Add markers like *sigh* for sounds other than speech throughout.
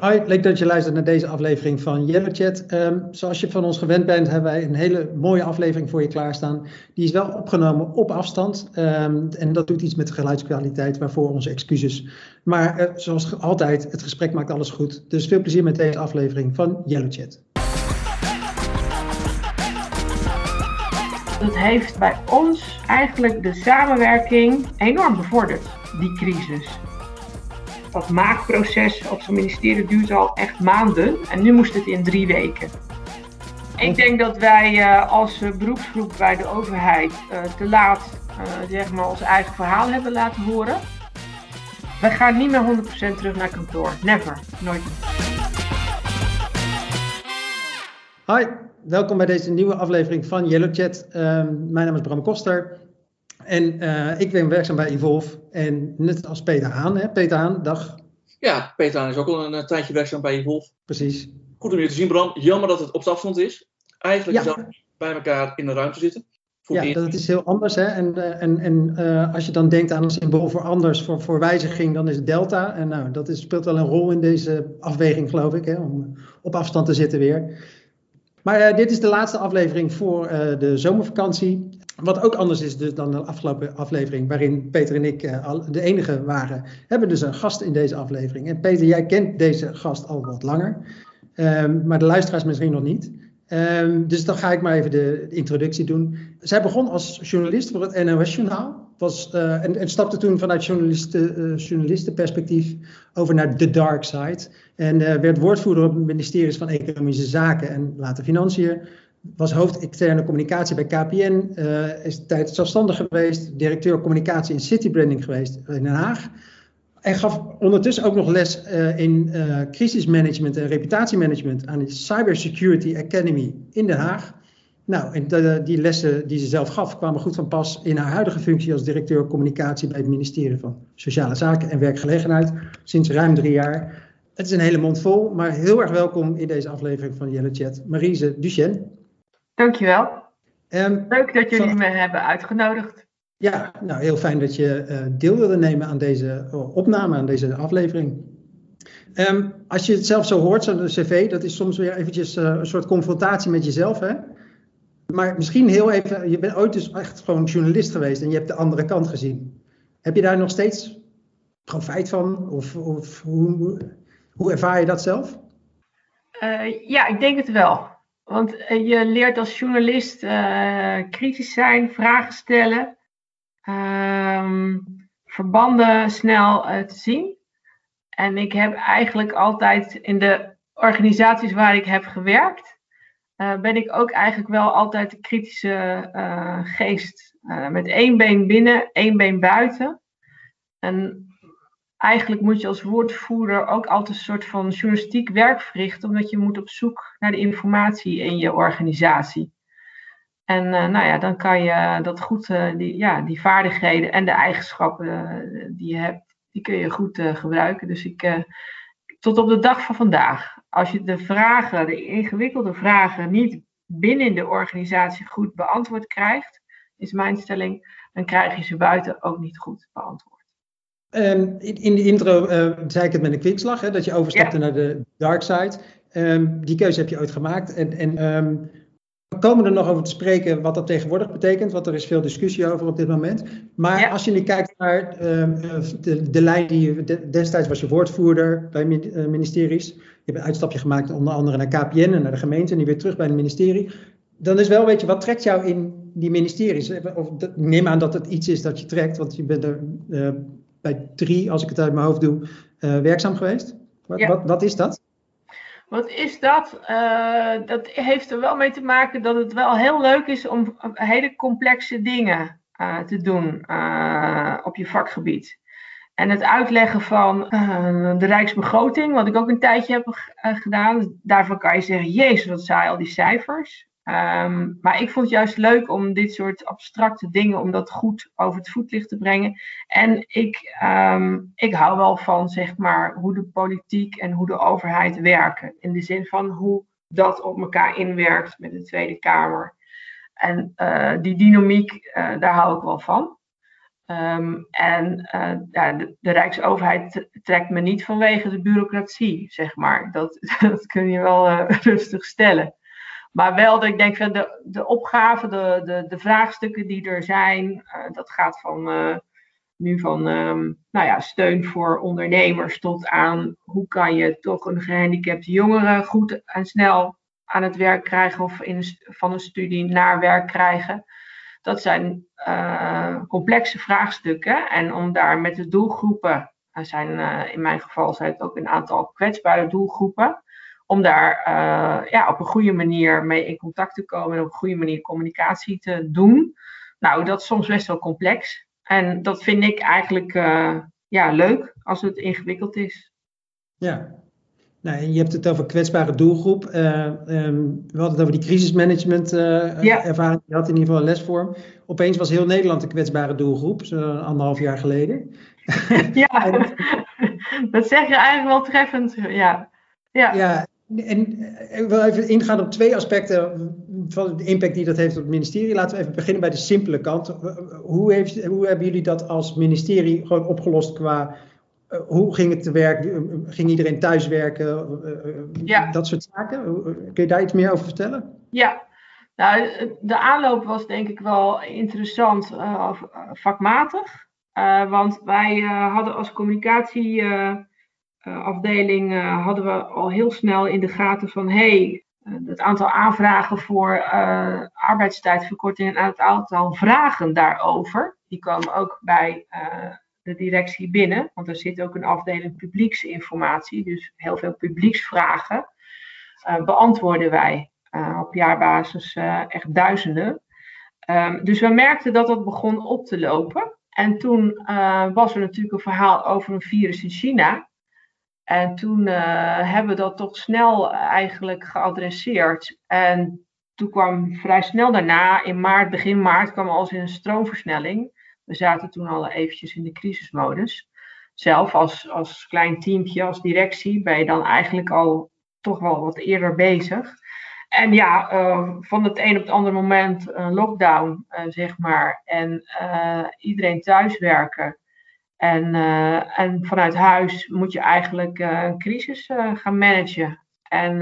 Hoi, leuk dat je luistert naar deze aflevering van Yellow Chat. Ehm, zoals je van ons gewend bent, hebben wij een hele mooie aflevering voor je klaarstaan. Die is wel opgenomen op afstand. Ehm, en dat doet iets met de geluidskwaliteit, waarvoor onze excuses. Maar uh, zoals altijd, het gesprek maakt alles goed. Dus veel plezier met deze aflevering van Yellow Chat. Dat heeft bij ons eigenlijk de samenwerking enorm bevorderd, die crisis dat maakproces op zo'n ministerie duurt al echt maanden. En nu moest het in drie weken. Ik denk dat wij uh, als beroepsgroep bij de overheid uh, te laat zeg maar ons eigen verhaal hebben laten horen. Wij gaan niet meer 100% terug naar kantoor. Never. Nooit. Hi, welkom bij deze nieuwe aflevering van Yellow Chat. mijn naam is Bram Koster. En uh, ik ben werkzaam bij Evolve. En net als Peter Haan, hè? Peter Haan, dag. Ja, Peter Haan is ook al een, een tijdje werkzaam bij Evolve. Precies. Goed om je te zien, Bram. Jammer dat het op afstand is. Eigenlijk ja. zou bij elkaar in de ruimte zitten. Ja, dat is heel anders. Hè? En, eh, en, en uh, als je dan denkt aan een symbool voor anders, voor, voor wijziging, dan is het delta. En nou, dat is, speelt wel een rol in deze afweging, geloof ik, hè? om op afstand te zitten weer. Maar uh, dit is de laatste aflevering voor de zomervakantie. Wat ook anders is dus dan de afgelopen aflevering, waarin Peter en ik uh, de enige waren, hebben dus een gast in deze aflevering. En Peter, jij kent deze gast al wat langer, um, maar de luisteraars misschien nog niet. Um, dus dan ga ik maar even de, introductie doen. Zij begon als journalist voor het NOS-journaal. Was, uh, en, stapte toen vanuit uh, journalistenperspectief over naar The Dark Side. En werd woordvoerder op het ministerie van Economische Zaken en later Financiën was hoofd externe communicatie bij KPN, eh, is tijd zelfstandig geweest, directeur communicatie en citybranding geweest in Den Haag. En gaf ondertussen ook nog les in uh, crisismanagement en reputatiemanagement aan de Cybersecurity Academy in Den Haag. Nou, en de, die lessen die ze zelf gaf kwamen goed van pas in haar huidige functie als directeur communicatie bij het ministerie van Sociale Zaken en Werkgelegenheid sinds ruim drie jaar. Het is een hele mond vol, maar heel erg welkom in deze aflevering van Yellow Chat, Marise Duchenne. Dankjewel. Um, Leuk dat jullie van... me hebben uitgenodigd. Ja, nou heel fijn dat je uh, deel wilde nemen aan deze uh, opname, aan deze aflevering. Um, als je het zelf zo hoort, zo'n cv, dat is soms weer eventjes uh, een soort confrontatie met jezelf. Hè? Maar misschien heel even, je bent ooit dus echt gewoon journalist geweest en je hebt de andere kant gezien. Heb je daar nog steeds profijt van? Of, of hoe, hoe ervaar je dat zelf? ja, ik denk het wel. Want eh, je leert als journalist uh, kritisch zijn, vragen stellen, um, verbanden snel te zien. En ik heb eigenlijk altijd in de organisaties waar ik heb gewerkt, ben ik ook eigenlijk wel altijd de kritische geest. met één been binnen, één been buiten. En eigenlijk moet je als woordvoerder ook altijd een soort van journalistiek werk verrichten, omdat je moet op zoek naar de informatie in je organisatie. En nou ja, dan kan je dat goed, die, ja, die vaardigheden en de eigenschappen die je hebt, die kun je goed gebruiken. Dus ik, tot op de dag van vandaag, als je de vragen, de ingewikkelde vragen, niet binnen de organisatie goed beantwoord krijgt, is mijn stelling, dan krijg je ze buiten ook niet goed beantwoord. Um, in, in, de intro uh, zei ik het met een kwinkslag, hè, dat je overstapte ja. naar de dark side. Um, die keuze heb je ooit gemaakt. En, en um, we komen er nog over te spreken wat dat tegenwoordig betekent, want er is veel discussie over op dit moment. Maar ja. als je nu kijkt naar de, de lijn die je, destijds was je woordvoerder bij ministeries. Je hebt een uitstapje gemaakt onder andere naar KPN en naar de gemeente en nu weer terug bij het ministerie. Dan is wel, weet je, wat trekt jou in die ministeries? Of, neem aan dat het iets is dat je trekt, want je bent er uh, bij drie, als ik het uit mijn hoofd doe, uh, werkzaam geweest. Wat, ja. wat, wat, is dat? Wat is dat? Uh, dat heeft er wel mee te maken dat het wel heel leuk is om hele complexe dingen uh, te doen op je vakgebied. En het uitleggen van de Rijksbegroting, wat ik ook een tijdje heb gedaan, daarvan kan je zeggen: Jezus, wat saai al die cijfers. Um, maar ik vond het juist leuk om dit soort abstracte dingen, om dat goed over het voetlicht te brengen. En ik, um, ik hou wel van, zeg maar, hoe de politiek en hoe de overheid werken. In de zin van hoe dat op elkaar inwerkt met de Tweede Kamer. En uh, die dynamiek, daar hou ik wel van. Ehm, en ja, de, de, Rijksoverheid trekt me niet vanwege de bureaucratie, zeg maar. Dat, *laughs* dat kun je wel *laughs* rustig stellen. Maar wel dat ik denk van de, de opgaven, de, de, de vraagstukken die er zijn, dat gaat van nu van um, nou ja, steun voor ondernemers tot aan hoe kan je toch een gehandicapte jongere goed en snel aan het werk krijgen of in, van een studie naar werk krijgen. Dat zijn uh, complexe vraagstukken. En om daar met de doelgroepen, er zijn uh, in mijn geval zijn het ook een aantal kwetsbare doelgroepen, om daar uh, ja, op een goede manier mee in contact te komen en op een goede manier communicatie te doen. Nou, dat is soms best wel complex. En dat vind ik eigenlijk ja, leuk als het ingewikkeld is. Ja, nou, je hebt het over kwetsbare doelgroep. Uh, um, we hadden het over die crisismanagement uh, ja. ervaring. Je had in ieder geval een lesvorm. Opeens was heel Nederland een kwetsbare doelgroep, zo anderhalf jaar geleden. *laughs* ja, *laughs* dat zeg je eigenlijk wel treffend. Ja, ja. ja en ik wil even ingaan op twee aspecten van de impact die dat heeft op het ministerie. Laten we even beginnen bij de simpele kant. Hoe, heeft, hoe hebben jullie dat als ministerie gewoon opgelost qua hoe ging het te werk? Ging iedereen thuiswerken? Ja. Dat soort zaken. Kun je daar iets meer over vertellen? Ja, nou, de aanloop was denk ik wel interessant, uh, vakmatig. want wij hadden als communicatieafdeling hadden we al heel snel in de gaten van hey, het aantal aanvragen voor arbeidstijdverkorting en het aantal vragen daarover, die kwamen ook bij de directie binnen. Want er zit ook een afdeling publieksinformatie, dus heel veel publieksvragen uh, beantwoorden wij op jaarbasis echt duizenden. Um, dus we merkten dat dat begon op te lopen. En toen was er natuurlijk een verhaal over een virus in China. En toen hebben we dat toch snel eigenlijk geadresseerd. En toen kwam vrij snel daarna, in maart, begin maart, kwam alles in een stroomversnelling. We zaten toen al eventjes in de crisismodus. Zelf als, als klein teampje, als directie, ben je dan eigenlijk al toch wel wat eerder bezig. En ja, uh, van het een op het andere moment een lockdown, uh, zeg maar. En iedereen thuiswerken. En, en vanuit huis moet je eigenlijk een crisis gaan managen. En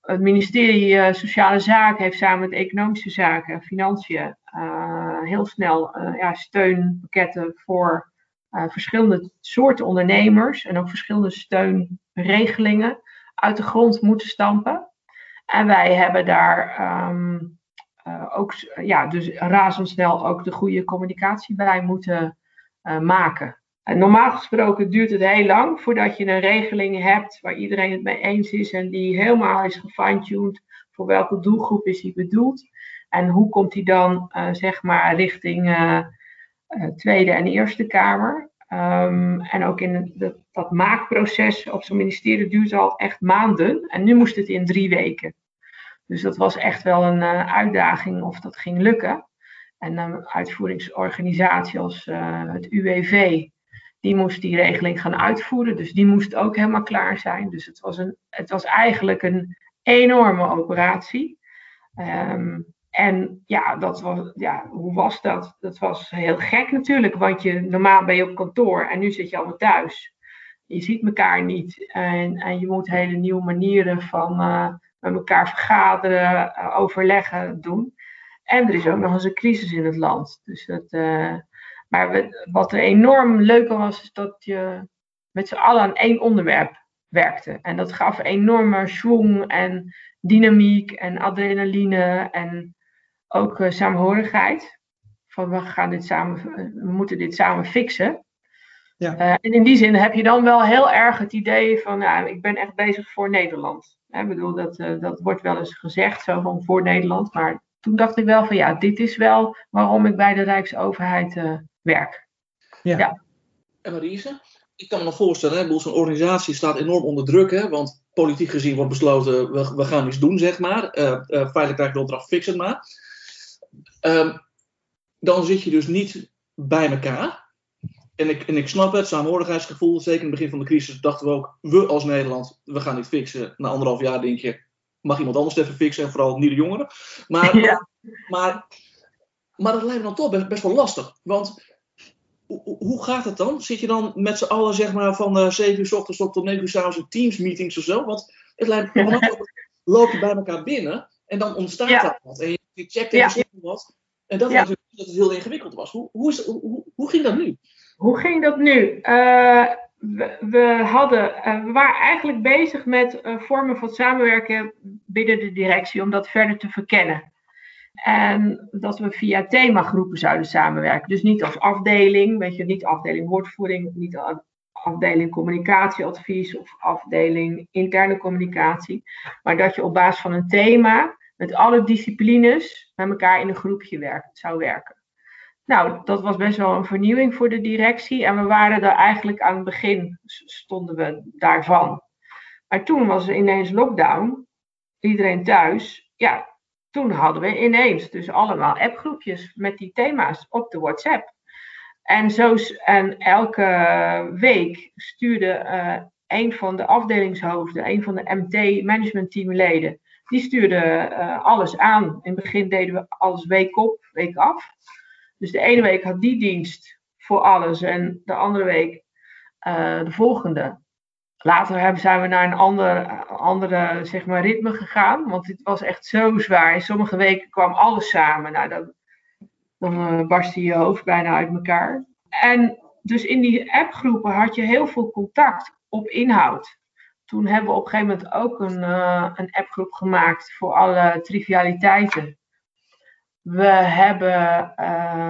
het ministerie Sociale Zaken heeft samen met Economische Zaken en Financiën heel snel ja, steunpakketten voor verschillende soorten ondernemers en ook verschillende steunregelingen uit de grond moeten stampen. En wij hebben daar um, ook ja, dus razendsnel ook de goede communicatie bij moeten maken. En normaal gesproken duurt het heel lang voordat je een regeling hebt waar iedereen het mee eens is en die helemaal is gefine-tuned voor welke doelgroep is die bedoeld. En hoe komt die dan uh, zeg maar richting uh, Tweede en Eerste Kamer. Um, en ook in dat maakproces op zo'n ministerie duurt al echt maanden. En nu moest het in drie weken. Dus dat was echt wel een uitdaging of dat ging lukken. En een uitvoeringsorganisatie als het UWV, die moest die regeling gaan uitvoeren. Dus die moest ook helemaal klaar zijn. Dus het was, een, het was eigenlijk een enorme operatie. Um, en ja, dat was, ja, hoe was dat? Dat was heel gek natuurlijk, want je, normaal ben je op kantoor en nu zit je allemaal thuis. Je ziet elkaar niet en, en je moet hele nieuwe manieren van uh, met elkaar vergaderen, uh, overleggen doen. En er is ook nog eens een crisis in het land. Dus dat, uh, maar wat er enorm leuk was, is dat je met z'n allen aan één onderwerp werkte. En dat gaf enorme schwung en dynamiek en adrenaline en ook uh, saamhorigheid. Van we, gaan dit samen, we moeten dit samen fixen. Ja. Uh, en in die zin heb je dan wel heel erg het idee van, nou, ik ben echt bezig voor Nederland. Ik bedoel, dat, dat wordt wel eens gezegd, zo van voor Nederland, maar toen dacht ik wel van ja, dit is wel waarom ik bij de Rijksoverheid uh, werk. Ja. ja. En Marise, ik kan me nog voorstellen, zo'n organisatie staat enorm onder druk, hè, want politiek gezien wordt besloten, we, we gaan iets doen, zeg maar. Uh, uh, feitelijk krijg de opdracht, fix het maar. Um, dan zit je dus niet bij elkaar. En ik, en ik snap het, saamhorigheidsgevoel, zeker in het begin van de crisis dachten we ook, we als Nederland, we gaan dit fixen. Na anderhalf jaar denk je, mag iemand anders even fixen en vooral niet de jongeren. Maar, *laughs* maar, maar dat lijkt me dan toch best, best wel lastig. Want hoe, hoe gaat het dan? Zit je dan met z'n allen zeg maar, van uh, 7 uur s ochtends tot 9 uur s avonds in Teams meetings of zo? Want het lijkt me *laughs* loop je bij elkaar binnen en dan ontstaat ja. er wat. En je checkt even ja. wat. En dat was dat het heel ingewikkeld was. Hoe, hoe, is, hoe, hoe ging dat nu? Hoe ging dat nu? Uh, we, we, hadden, uh, we waren eigenlijk bezig met uh, vormen van samenwerken binnen de directie om dat verder te verkennen. En dat we via themagroepen zouden samenwerken. Dus niet als afdeling, weet je, niet afdeling woordvoering, niet afdeling communicatieadvies of afdeling interne communicatie. Maar dat je op basis van een thema met alle disciplines met elkaar in een groepje werkt, zou werken. Nou, dat was best wel een vernieuwing voor de directie. En we waren er eigenlijk aan het begin, stonden we daarvan. Maar toen was er ineens lockdown. Iedereen thuis. Ja, toen hadden we ineens dus allemaal appgroepjes met die thema's op de WhatsApp. En, zo, en elke week stuurde uh, een van de afdelingshoofden, een van de MT managementteamleden, die stuurde uh, alles aan. In het begin deden we alles week op, week af. Dus de ene week had die dienst voor alles en de andere week uh, de volgende. Later hebben, zijn we naar een ander, andere zeg maar, ritme gegaan, want het was echt zo zwaar. In sommige weken kwam alles samen. Nou, dan, dan uh, barstte je hoofd bijna uit elkaar. En dus in die appgroepen had je heel veel contact op inhoud. Toen hebben we op een gegeven moment ook een, uh, een appgroep gemaakt voor alle trivialiteiten. We hebben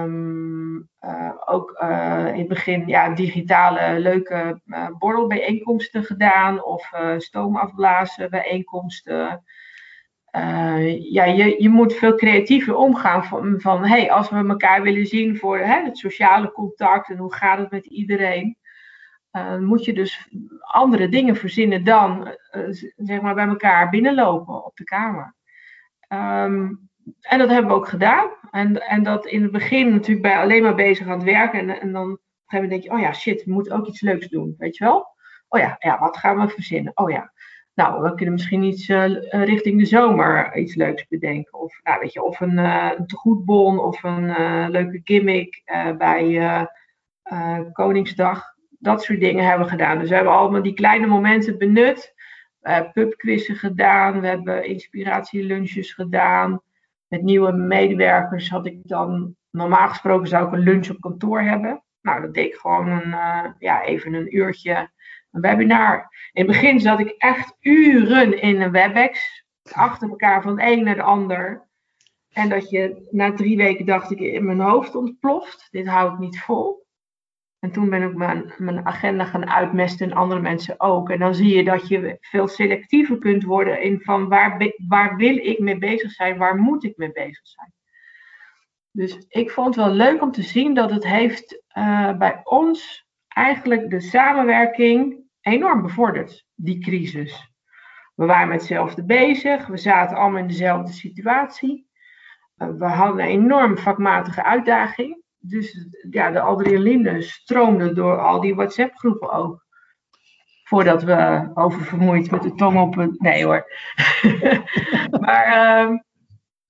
um, uh, ook uh, in het begin ja, digitale leuke borrelbijeenkomsten gedaan of stoomafblazen bijeenkomsten. ja, je, je moet veel creatiever omgaan van, van hey, als we elkaar willen zien voor hè, het sociale contact en hoe gaat het met iedereen. Moet je dus andere dingen verzinnen dan zeg maar bij elkaar binnenlopen op de kamer. Um, en dat hebben we ook gedaan. En, en dat in het begin natuurlijk bij alleen maar bezig aan het werken. En, en dan op een gegeven moment denk je, oh ja, shit, we moeten ook iets leuks doen. Weet je wel? Oh ja, ja wat gaan we verzinnen? Oh ja. Nou, we kunnen misschien iets uh, richting de zomer iets leuks bedenken. Of, nou, weet je, of een, uh, een tegoedbon of een uh, leuke gimmick bij Koningsdag. Dat soort dingen hebben we gedaan. Dus we hebben allemaal die kleine momenten benut. pubquizzen gedaan. We hebben inspiratielunches gedaan met nieuwe medewerkers had ik dan, normaal gesproken zou ik een lunch op kantoor hebben. Nou, dat deed ik gewoon een, uh, ja, even een uurtje een webinar. In het begin zat ik echt uren in een WebEx, achter elkaar van de een naar de ander. En dat je na drie weken dacht ik in mijn hoofd ontploft. Dit hou ik niet vol. En toen ben ik mijn, mijn agenda gaan uitmesten en andere mensen ook. En dan zie je dat je veel selectiever kunt worden in van waar, waar wil ik mee bezig zijn, waar moet ik mee bezig zijn. Dus ik vond het wel leuk om te zien dat het heeft uh, bij ons eigenlijk de samenwerking enorm bevorderd, die crisis. We waren met hetzelfde bezig, we zaten allemaal in dezelfde situatie. Uh, we hadden een enorm vakmatige uitdaging dus ja, de adrenaline stroomde door al die WhatsApp-groepen ook. Voordat we oververmoeid met de tong op een. Nee hoor. *laughs* maar uh,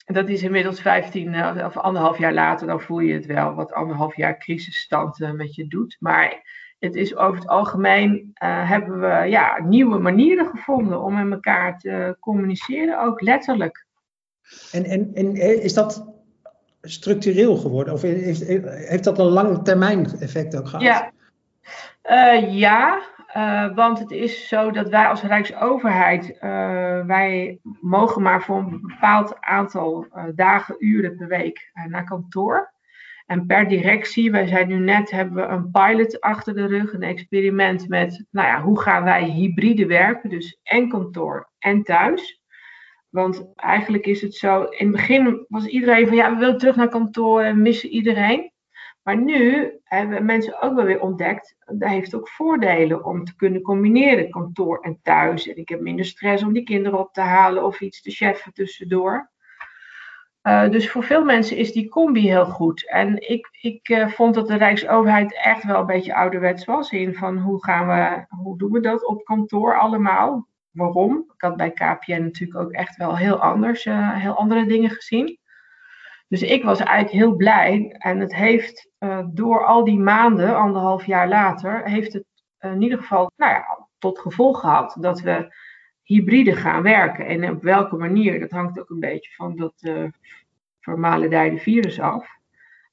dat is inmiddels 15 eh, of anderhalf jaar later. Dan voel je het wel wat anderhalf jaar crisisstand uh, met je doet. Maar het is over het algemeen. Uh, hebben we ja, nieuwe manieren gevonden om met elkaar te communiceren, ook letterlijk. En, en, en is dat structureel geworden? Of heeft, heeft dat een lange termijn effect ook gehad? Ja, uh, ja uh, want het is zo dat wij als Rijksoverheid, uh, wij mogen maar voor een bepaald aantal dagen, uren per week naar kantoor. En per directie, wij zijn nu net, hebben we een pilot achter de rug, een experiment met, nou ja, hoe gaan wij hybride werken, dus en kantoor en thuis. Want eigenlijk is het zo, in het begin was iedereen van ja, we willen terug naar kantoor en missen iedereen. Maar nu hebben mensen ook wel weer ontdekt, dat heeft ook voordelen om te kunnen combineren, kantoor en thuis. En ik heb minder stress om die kinderen op te halen of iets te cheffen tussendoor. Uh, dus voor veel mensen is die combi heel goed. En ik, ik uh, vond dat de Rijksoverheid echt wel een beetje ouderwets was in van hoe gaan we, hoe doen we dat op kantoor allemaal? Waarom. Ik had bij KPN natuurlijk ook echt wel heel anders, uh, heel andere dingen gezien. Dus ik was eigenlijk heel blij. En het heeft uh, door al die maanden, anderhalf jaar later, heeft het in ieder geval nou ja, tot gevolg gehad dat we hybride gaan werken. En op welke manier, dat hangt ook een beetje van dat uh, vermalendijde virus af.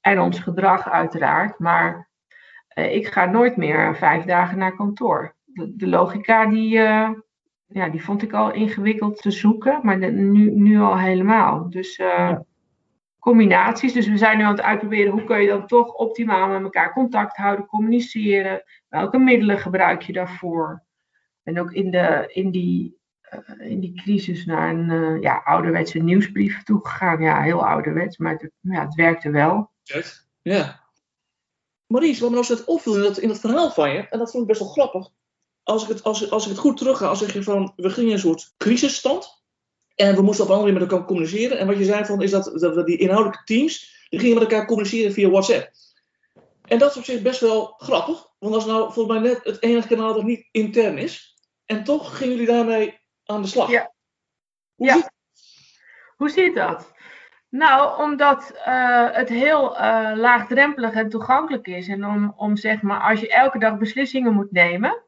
En ons gedrag uiteraard. Maar ik ga nooit meer vijf dagen naar kantoor. De, logica die, ja, die vond ik al ingewikkeld te zoeken, maar de, nu, nu al helemaal. Dus ja. combinaties. Dus we zijn nu aan het uitproberen hoe kun je dan toch optimaal met elkaar contact houden, communiceren. Welke middelen gebruik je daarvoor? En ook in, de, in die uh, in die crisis naar een uh, ja, ouderwetse nieuwsbrief toegegaan. Ja, heel ouderwets, maar het, ja, het werkte wel. Ja. Maurice, wat me nou het opviel in dat, in dat verhaal van je, en dat vond ik best wel grappig. Als ik het, als, als ik het goed terug ga, als zeg je van, we gingen in een soort crisisstand. En we moesten op een andere manier met elkaar communiceren. En wat je zei van, is dat, dat we die inhoudelijke teams, die gingen met elkaar communiceren via WhatsApp. En dat is op zich best wel grappig. Want dat is nou volgens mij net het enige kanaal dat niet intern is. En toch gingen jullie daarmee aan de slag. Ja. Hoe, ja. Zit... Hoe zit dat? Nou, omdat uh, het heel uh, laagdrempelig en toegankelijk is. En om, om zeg maar, als je elke dag beslissingen moet nemen,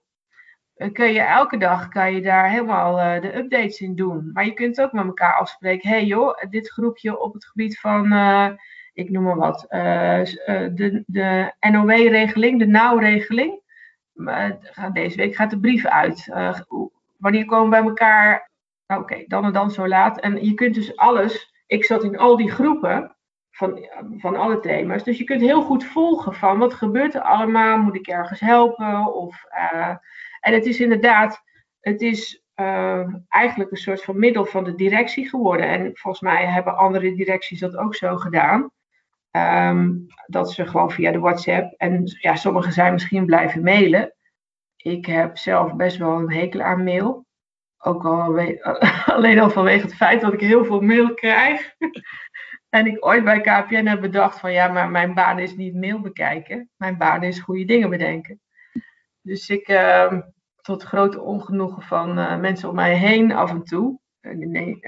kun je elke dag kan je daar helemaal uh, de updates in doen. Maar je kunt ook met elkaar afspreken. hey joh, dit groepje op het gebied van, ik noem maar wat, de, de NOW-regeling, de NOW-regeling. deze week gaat de brief uit wanneer komen we bij elkaar? Oké, okay, dan en dan zo laat. En je kunt dus alles. Ik zat in al die groepen van, van alle thema's. Dus je kunt heel goed volgen van wat gebeurt er allemaal. Moet ik ergens helpen? Of, en het is inderdaad, het is uh, eigenlijk een soort van middel van de directie geworden. En volgens mij hebben andere directies dat ook zo gedaan. Um, dat ze gewoon via de WhatsApp. En ja, sommigen zijn misschien blijven mailen. Ik heb zelf best wel een hekel aan mail. Ook al *laughs* alleen al vanwege het feit dat ik heel veel mail krijg. *laughs* en ik ooit bij KPN heb bedacht van ja, maar mijn baan is niet mail bekijken. Mijn baan is goede dingen bedenken. Dus ik, uh, tot grote ongenoegen van uh, mensen om mij heen af en toe, uh, nee,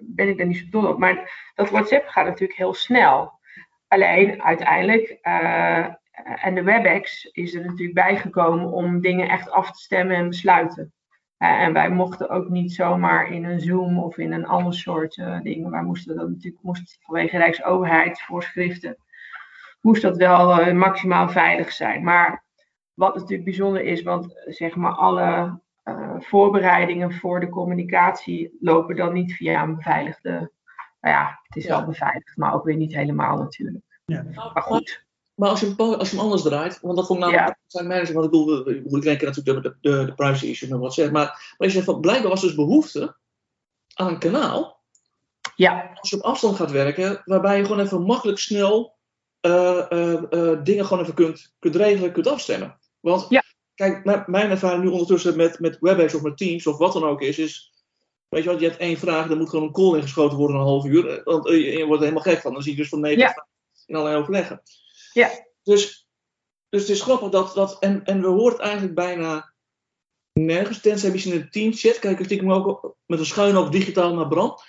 ben ik daar niet zo dol op. Maar dat WhatsApp gaat natuurlijk heel snel. Alleen uiteindelijk en de WebEx is er natuurlijk bijgekomen om dingen echt af te stemmen en besluiten. En wij mochten ook niet zomaar in een Zoom of in een ander soort dingen. Wij moesten dat natuurlijk moest vanwege Rijksoverheidsvoorschriften. Moest dat wel maximaal veilig zijn. Maar wat natuurlijk bijzonder is, want zeg maar alle voorbereidingen voor de communicatie lopen dan niet via een beveiligde. Nou ja, het is ja. wel beveiligd, maar ook weer niet helemaal natuurlijk. Ja. Maar goed. Maar als je, hem, als je hem anders draait, want dat vond ik namelijk Ja. zijn manager, want ik bedoel, we- we denken natuurlijk de, de, de privacy issue met WhatsApp, maar, maar je zegt van, blijkbaar was dus behoefte aan een kanaal, Ja, als je op afstand gaat werken, waarbij je gewoon even makkelijk snel eh, eh, eh, dingen gewoon even kunt, kunt regelen, kunt afstemmen. Want Ja. kijk, mijn, mijn ervaring nu ondertussen met, met WebEx of met Teams of wat dan ook is, is, weet je wat, je hebt één vraag, er moet gewoon een call ingeschoten worden een half uur, eh, want eh, je, je wordt er helemaal gek van. Dan zie je dus van negen Ja. in allerlei overleggen. Ja. Dus, dus het is grappig dat, dat en, en we horen het eigenlijk bijna nergens, tenzij misschien in een teamchat, kijk ik stiekem ook met een schuin op digitaal naar brand.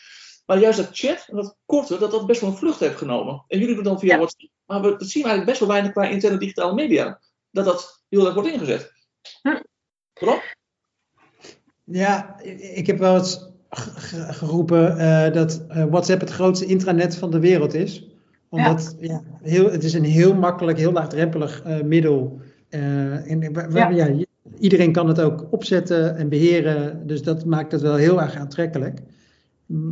Maar juist dat chat, en dat korte, dat dat best wel een vlucht heeft genomen. En jullie doen dan via Ja. WhatsApp. Maar we, dat zien we eigenlijk best wel weinig qua interne digitale media. Dat dat heel erg wordt ingezet. Hm. Rob? Ja, ik heb wel eens geroepen eh, dat eh, WhatsApp het grootste intranet van de wereld is. Omdat ja. heel, het is een heel makkelijk, heel laagdrempelig eh, middel. Eh, en we- we- Ja. ja, je- iedereen kan het ook opzetten en beheren. Dus dat maakt het wel heel erg aantrekkelijk.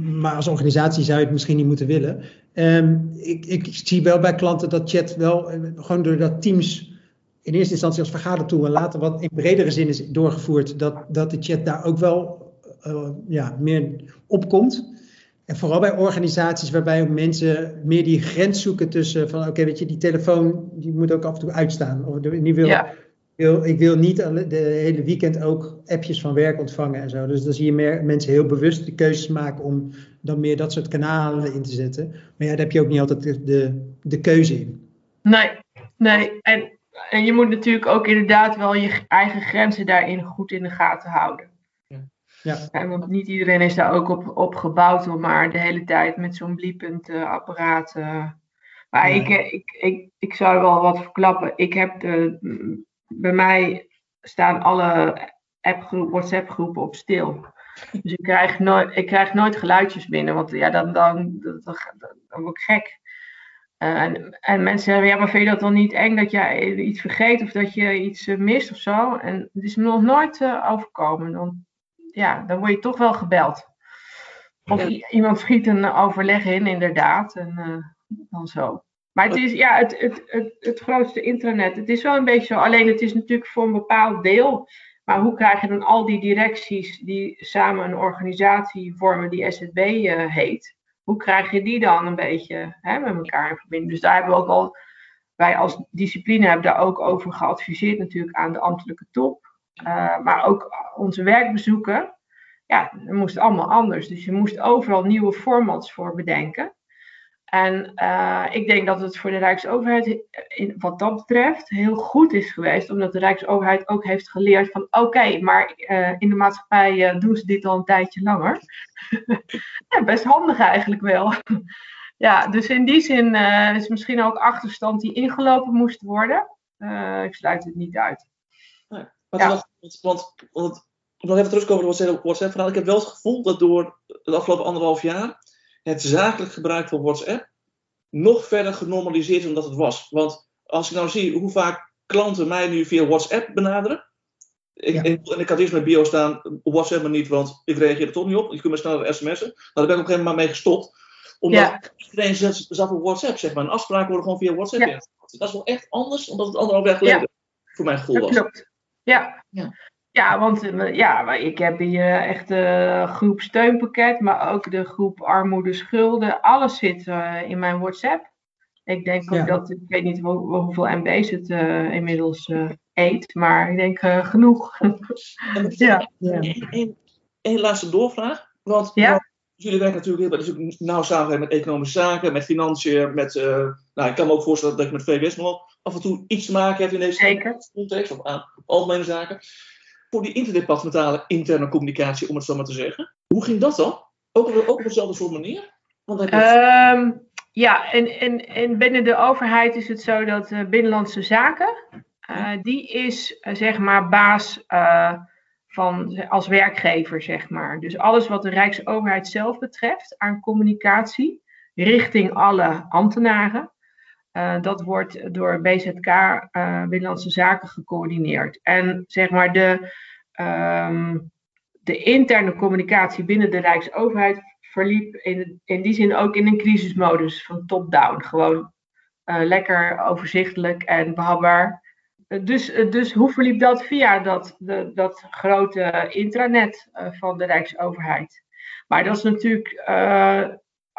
Maar als organisatie zou je het misschien niet moeten willen. Ehm, ik, ik zie wel bij klanten dat chat wel, gewoon doordat Teams in eerste instantie als vergadertool en later wat in bredere zin is doorgevoerd, dat, dat de chat daar ook wel eh, ja, meer opkomt. En vooral bij organisaties waarbij ook mensen meer die grens zoeken tussen van oké, weet je, die telefoon die moet ook af en toe uitstaan. Of die wil, ja, wil, ik wil niet de hele weekend ook appjes van werk ontvangen en zo. Dus dan zie je meer mensen heel bewust de keuzes maken om dan meer dat soort kanalen in te zetten. Maar ja, daar heb je ook niet altijd de, de, de keuze in. nee, nee. En, en je moet natuurlijk ook inderdaad wel je eigen grenzen daarin goed in de gaten houden. Ja. want niet iedereen is daar ook op, op gebouwd om maar de hele tijd met zo'n bliepend uh, apparaat. Uh, maar ik, ik, ik, ik zou wel wat verklappen. Ik heb de, bij mij staan alle appgroep, WhatsApp groepen op stil. Dus ik krijg, nooit, ik krijg nooit geluidjes binnen, want ja, dan, dan, dan, dan word ik gek. Uh, en, en, mensen zeggen, ja, maar vind je dat dan niet eng dat jij iets vergeet of dat je iets uh, mist of zo? En het is me nog nooit uh, overkomen. Dan, ja, dan word je toch wel gebeld. Of iemand schiet een overleg in, inderdaad. En dan zo. Maar het is ja, het, het, het, het grootste intranet. Het is wel een beetje zo. Alleen het is natuurlijk voor een bepaald deel. Maar hoe krijg je dan al die directies die samen een organisatie vormen die SZB heet? Hoe krijg je die dan een beetje hè, met elkaar in verbinding? Dus daar hebben we ook al, wij als discipline hebben daar ook over geadviseerd natuurlijk aan de ambtelijke top. Uh, maar ook onze werkbezoeken, ja, dat moest allemaal anders. Dus je moest overal nieuwe formats voor bedenken. En uh, ik denk dat het voor de Rijksoverheid in, wat dat betreft heel goed is geweest, omdat de Rijksoverheid ook heeft geleerd van oké, maar uh, in de maatschappij uh, doen ze dit al een tijdje langer. ja, best handig eigenlijk wel. ja, dus in die zin is misschien ook achterstand die ingelopen moest worden. ik sluit het niet uit. Nee, ja. want, want, want, nog even terugkomen op het WhatsApp-verhaal. Ik heb wel het gevoel dat door de afgelopen anderhalf jaar het zakelijk gebruik van WhatsApp nog verder genormaliseerd is dan dat het was. Want als ik nou zie hoe vaak klanten mij nu via WhatsApp benaderen. Ik, en, ik had eerst mijn bio staan, WhatsApp me niet, want ik reageer er toch niet op. Je kunt me sneller sms'en. Maar daar ben ik op een gegeven moment mee gestopt. Omdat iedereen zat, zat, op WhatsApp, zeg maar. En afspraken worden gewoon via WhatsApp ja. Dat is wel echt anders dan dat het anderhalf jaar geleden voor mijn gevoel was. Klopt. Ja. ja. Ja, want eh, ja, ik heb hier echt de groep steunpakket, maar ook de groep armoede schulden. Alles zit in mijn WhatsApp. Ik denk ook dat, ik weet niet hoeveel MB's het uh, inmiddels eet, maar ik denk genoeg. *laughs* ja. Eén ja. laatste doorvraag. Want ja? jullie werken natuurlijk heel nauw samen met economische zaken, met financiën, met, nou, ik kan me ook voorstellen dat je met VWS nog af en toe iets te maken hebt in deze Zeker. context, of aan algemene zaken voor die interdepartementale interne communicatie, om het zo maar te zeggen. Hoe ging dat dan? Ook op, ook op dezelfde soort manier? Want um, ja, en, en, en binnen de overheid is het zo dat uh, Binnenlandse Zaken, uh, die is uh, zeg maar baas van, als werkgever, zeg maar. Dus alles wat de Rijksoverheid zelf betreft aan communicatie richting alle ambtenaren, uh, dat wordt door BZK uh, Binnenlandse Zaken gecoördineerd. En zeg maar de, um, de interne communicatie binnen de Rijksoverheid verliep in, in die zin ook in een crisismodus van top-down. Gewoon uh, lekker overzichtelijk en behapbaar. Dus, dus hoe verliep dat via dat, de, dat grote intranet van de Rijksoverheid? Maar dat is natuurlijk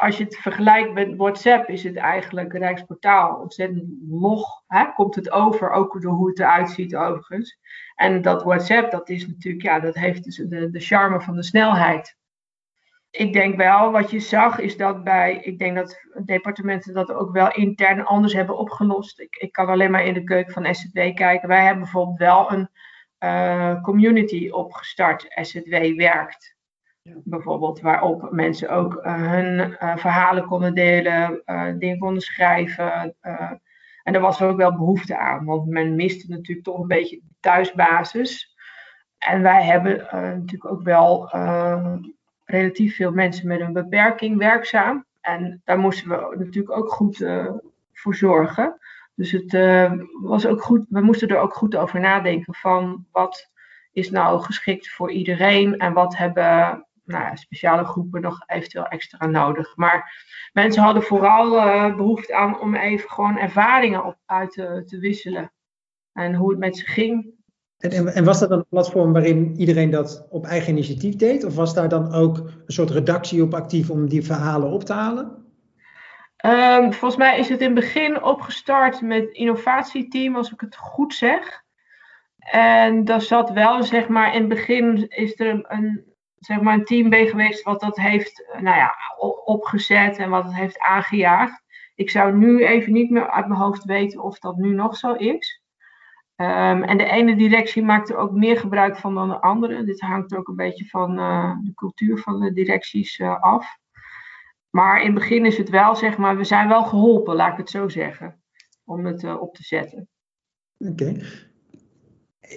als je het vergelijkt met WhatsApp, is het eigenlijk Rijksportaal ontzettend log. Hè? Komt het over, ook door hoe het eruit ziet overigens. En dat WhatsApp, dat is natuurlijk, ja, dat heeft dus de, charme van de snelheid. Ik denk wel, wat je zag, is dat bij, ik denk dat departementen dat ook wel intern anders hebben opgelost. Ik, ik kan alleen maar in de keuken van SZW kijken. Wij hebben bijvoorbeeld wel een uh, community opgestart, SZW werkt. Bijvoorbeeld, waarop mensen ook uh, hun uh, verhalen konden delen, uh, dingen konden schrijven. en daar was ook wel behoefte aan, want men miste natuurlijk toch een beetje de thuisbasis. En wij hebben natuurlijk ook wel relatief veel mensen met een beperking werkzaam. En daar moesten we natuurlijk ook goed voor zorgen. Dus het was ook goed, we moesten er ook goed over nadenken van wat is nou geschikt voor iedereen en wat hebben nou ja, speciale groepen nog eventueel extra nodig. Maar mensen hadden vooral uh, behoefte aan om even gewoon ervaringen op, uit te, te wisselen. En hoe het met ze ging. En, en, was dat een platform waarin iedereen dat op eigen initiatief deed? Of was daar dan ook een soort redactie op actief om die verhalen op te halen? Um, volgens mij is het in het begin opgestart met innovatieteam, als ik het goed zeg. En daar zat wel, zeg maar, in het begin is er een, zeg maar een team ben geweest wat dat heeft eh, nou ja, opgezet en wat het heeft aangejaagd. Ik zou nu even niet meer uit mijn hoofd weten of dat nu nog zo is. Ehm, en de ene directie maakt er ook meer gebruik van dan de andere. Dit hangt ook een beetje van uh, de cultuur van de directies uh, af. Maar in het begin is het wel, zeg maar, we zijn wel geholpen, laat ik het zo zeggen, om het op te zetten. Oké.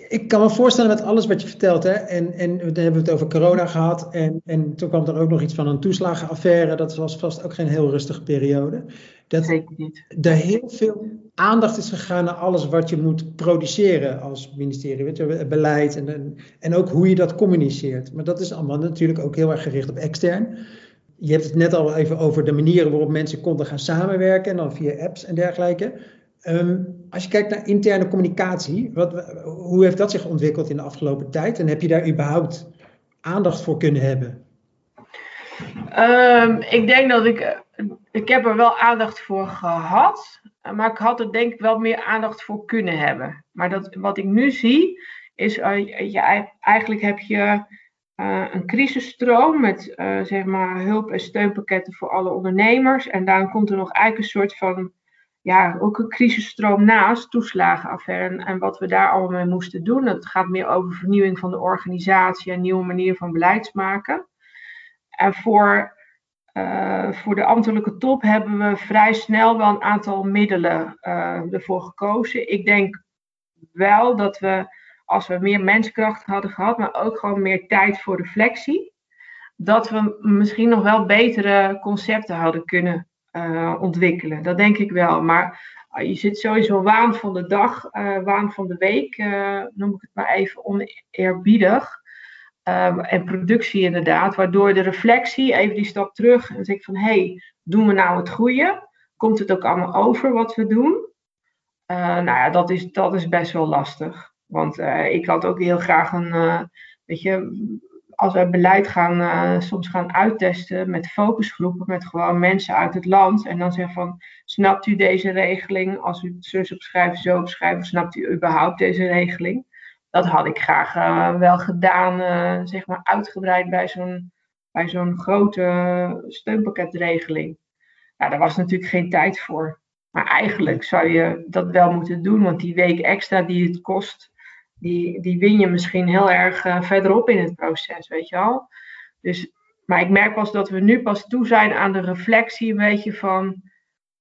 Ik kan me voorstellen met alles wat je vertelt, hè, en, en dan hebben we het over corona gehad, en, en toen kwam er ook nog iets van een toeslagenaffaire, dat was vast ook geen heel rustige periode. Dat Zeker niet. er heel veel aandacht is gegaan naar alles wat je moet produceren als ministerie, weet je, beleid en, en, en ook hoe je dat communiceert. Maar dat is allemaal natuurlijk ook heel erg gericht op extern. Je hebt het net al even over de manieren waarop mensen konden gaan samenwerken, en dan via apps en dergelijke. Um, als je kijkt naar interne communicatie, wat, hoe heeft dat zich ontwikkeld in de afgelopen tijd? En heb je daar überhaupt aandacht voor kunnen hebben? Um, ik denk dat ik, ik heb er wel aandacht voor gehad, maar ik had er denk ik wel meer aandacht voor kunnen hebben. Maar dat, wat ik nu zie, is uh, je, eigenlijk heb je uh, een crisisstroom met uh, zeg maar hulp- en steunpakketten voor alle ondernemers. En dan komt er nog eigenlijk een soort van ja, ook een crisisstroom naast, toeslagenaffaire en, en, wat we daar allemaal mee moesten doen. Het gaat meer over vernieuwing van de organisatie en nieuwe manieren van beleidsmaken. En voor, uh, voor de ambtelijke top hebben we vrij snel wel een aantal middelen uh, ervoor gekozen. Ik denk wel dat we, als we meer menskracht hadden gehad, maar ook gewoon meer tijd voor reflectie, dat we misschien nog wel betere concepten hadden kunnen uh, ontwikkelen. Dat denk ik wel. Maar uh, je zit sowieso waan van de dag, uh, waan van de week, noem ik het maar even oneerbiedig. en productie inderdaad, waardoor de reflectie, even die stap terug, en zeg van hé, hey, doen we nou het goede? Komt het ook allemaal over wat we doen? nou ja, dat is, dat is best wel lastig. Want ik had ook heel graag een, weet je, als wij beleid gaan, uh, soms gaan uittesten met focusgroepen, met gewoon mensen uit het land. En dan zeggen van, snapt u deze regeling? Als u het zus opschrijft, zo opschrijft, snapt u überhaupt deze regeling? Dat had ik graag uh, wel gedaan, uh, zeg maar uitgebreid bij zo'n bij zo'n grote steunpakketregeling. Nou, daar was natuurlijk geen tijd voor. Maar eigenlijk zou je dat wel moeten doen, want die week extra die het kost, die, die win je misschien heel erg uh, verderop in het proces, weet je wel. Dus, maar ik merk pas dat we nu pas toe zijn aan de reflectie, een beetje van,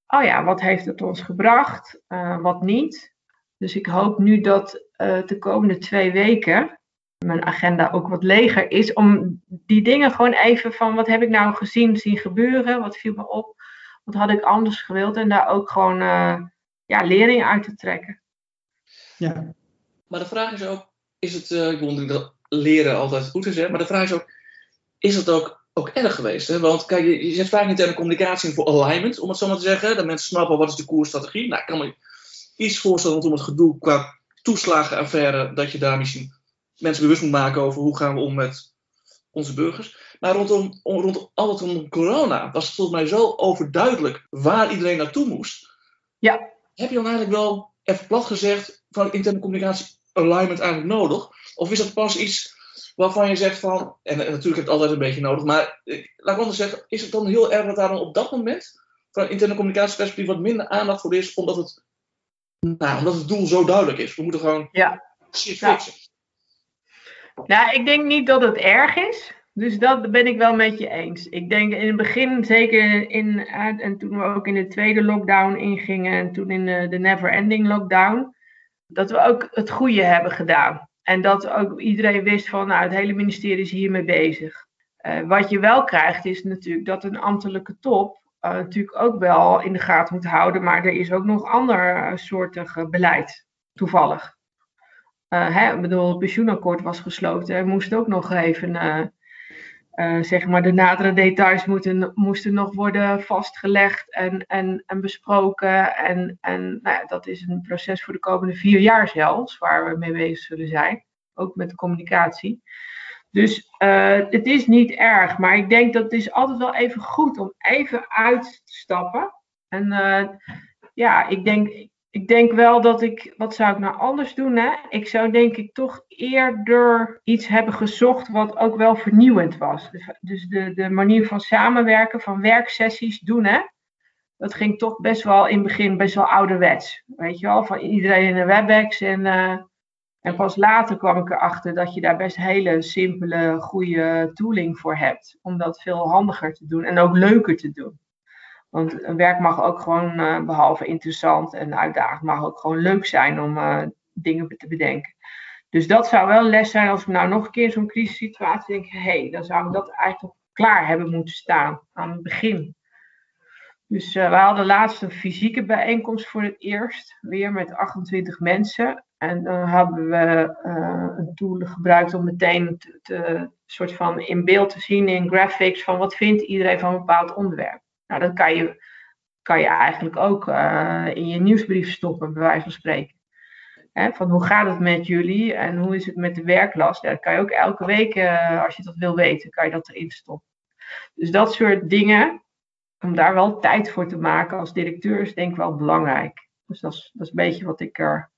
oh ja, wat heeft het ons gebracht, uh, wat niet. Dus ik hoop nu dat uh, de komende twee weken mijn agenda ook wat leger is, om die dingen gewoon even van, wat heb ik nou gezien, zien gebeuren, wat viel me op, wat had ik anders gewild en daar ook gewoon ja, lering uit te trekken. Ja, maar de vraag is ook, is het, uh, ik bedoel dat leren altijd goed is, hè, maar de vraag is ook, is het ook, ook erg geweest? Hè? Want kijk, je, je zet vaak interne communicatie in voor alignment, om het zo maar te zeggen. Dat mensen snappen wat is de koersstrategie. Nou, ik kan me iets voorstellen rondom het gedoe qua toeslagenaffaire, dat je daar misschien mensen bewust moet maken over hoe gaan we om met onze burgers. Maar rondom, rondom alles rondom corona was het volgens mij zo overduidelijk waar iedereen naartoe moest. Ja. Heb je dan eigenlijk wel, even plat gezegd, van interne communicatie alignment eigenlijk nodig? Of is dat pas iets waarvan je zegt van, en, en natuurlijk heb je het altijd een beetje nodig, maar laat ik anders zeggen, is het dan heel erg dat daar dan op dat moment van interne communicatieperspectief wat minder aandacht voor is, omdat het, nou, omdat het doel zo duidelijk is? We moeten gewoon ja. shit Ja. fixen. Nou, ik denk niet dat het erg is. Dus dat ben ik wel met je eens. Ik denk in het begin, zeker in, en toen we ook in de tweede lockdown ingingen en toen in de, de never ending lockdown, dat we ook het goede hebben gedaan. En dat ook iedereen wist van, nou, het hele ministerie is hiermee bezig. Uh, wat je wel krijgt is natuurlijk dat een ambtelijke top uh, natuurlijk ook wel in de gaten moet houden, maar er is ook nog ander uh, soortig beleid, toevallig. Hè, ik bedoel, het pensioenakkoord was gesloten, er moest ook nog even uh, zeg maar de nadere details moeten, moesten nog worden vastgelegd en, en, en besproken. En, en nou ja, dat is een proces voor de komende vier jaar zelfs, waar we mee bezig zullen zijn. Ook met de communicatie. Dus uh, het is niet erg, maar ik denk dat het is altijd wel even goed om even uit te stappen. En uh, ja, ik denk, ik denk wel dat ik, wat zou ik nou anders doen? Hè? Ik zou denk ik toch eerder iets hebben gezocht wat ook wel vernieuwend was. Dus, de, de manier van samenwerken, van werksessies doen. Hè? dat ging toch best wel in het begin best wel ouderwets. Weet je wel, van iedereen in de WebEx. En, uh, en pas later kwam ik erachter dat je daar best hele simpele, goede tooling voor hebt. Om dat veel handiger te doen en ook leuker te doen. Want een werk mag ook gewoon, uh, behalve interessant en uitdagend, mag ook gewoon leuk zijn om uh, dingen te bedenken. Dus dat zou wel les zijn als ik nou nog een keer zo'n crisissituatie denk, hé, hey, dan zou ik dat eigenlijk klaar hebben moeten staan aan het begin. Dus uh, we hadden laatst een fysieke bijeenkomst voor het eerst, weer met 28 mensen. En dan hebben we een tool gebruikt om meteen te, te, soort van in beeld te zien in graphics van wat vindt iedereen van een bepaald onderwerp. Nou, dat kan je, kan je eigenlijk ook uh, in je nieuwsbrief stoppen, bij wijze van spreken. Hè, van hoe gaat het met jullie en hoe is het met de werklast? Dat kan je ook elke week, als je dat wil weten, kan je dat erin stoppen. Dus dat soort dingen, om daar wel tijd voor te maken als directeur is denk ik wel belangrijk. Dus dat is, dat is een beetje wat ik er,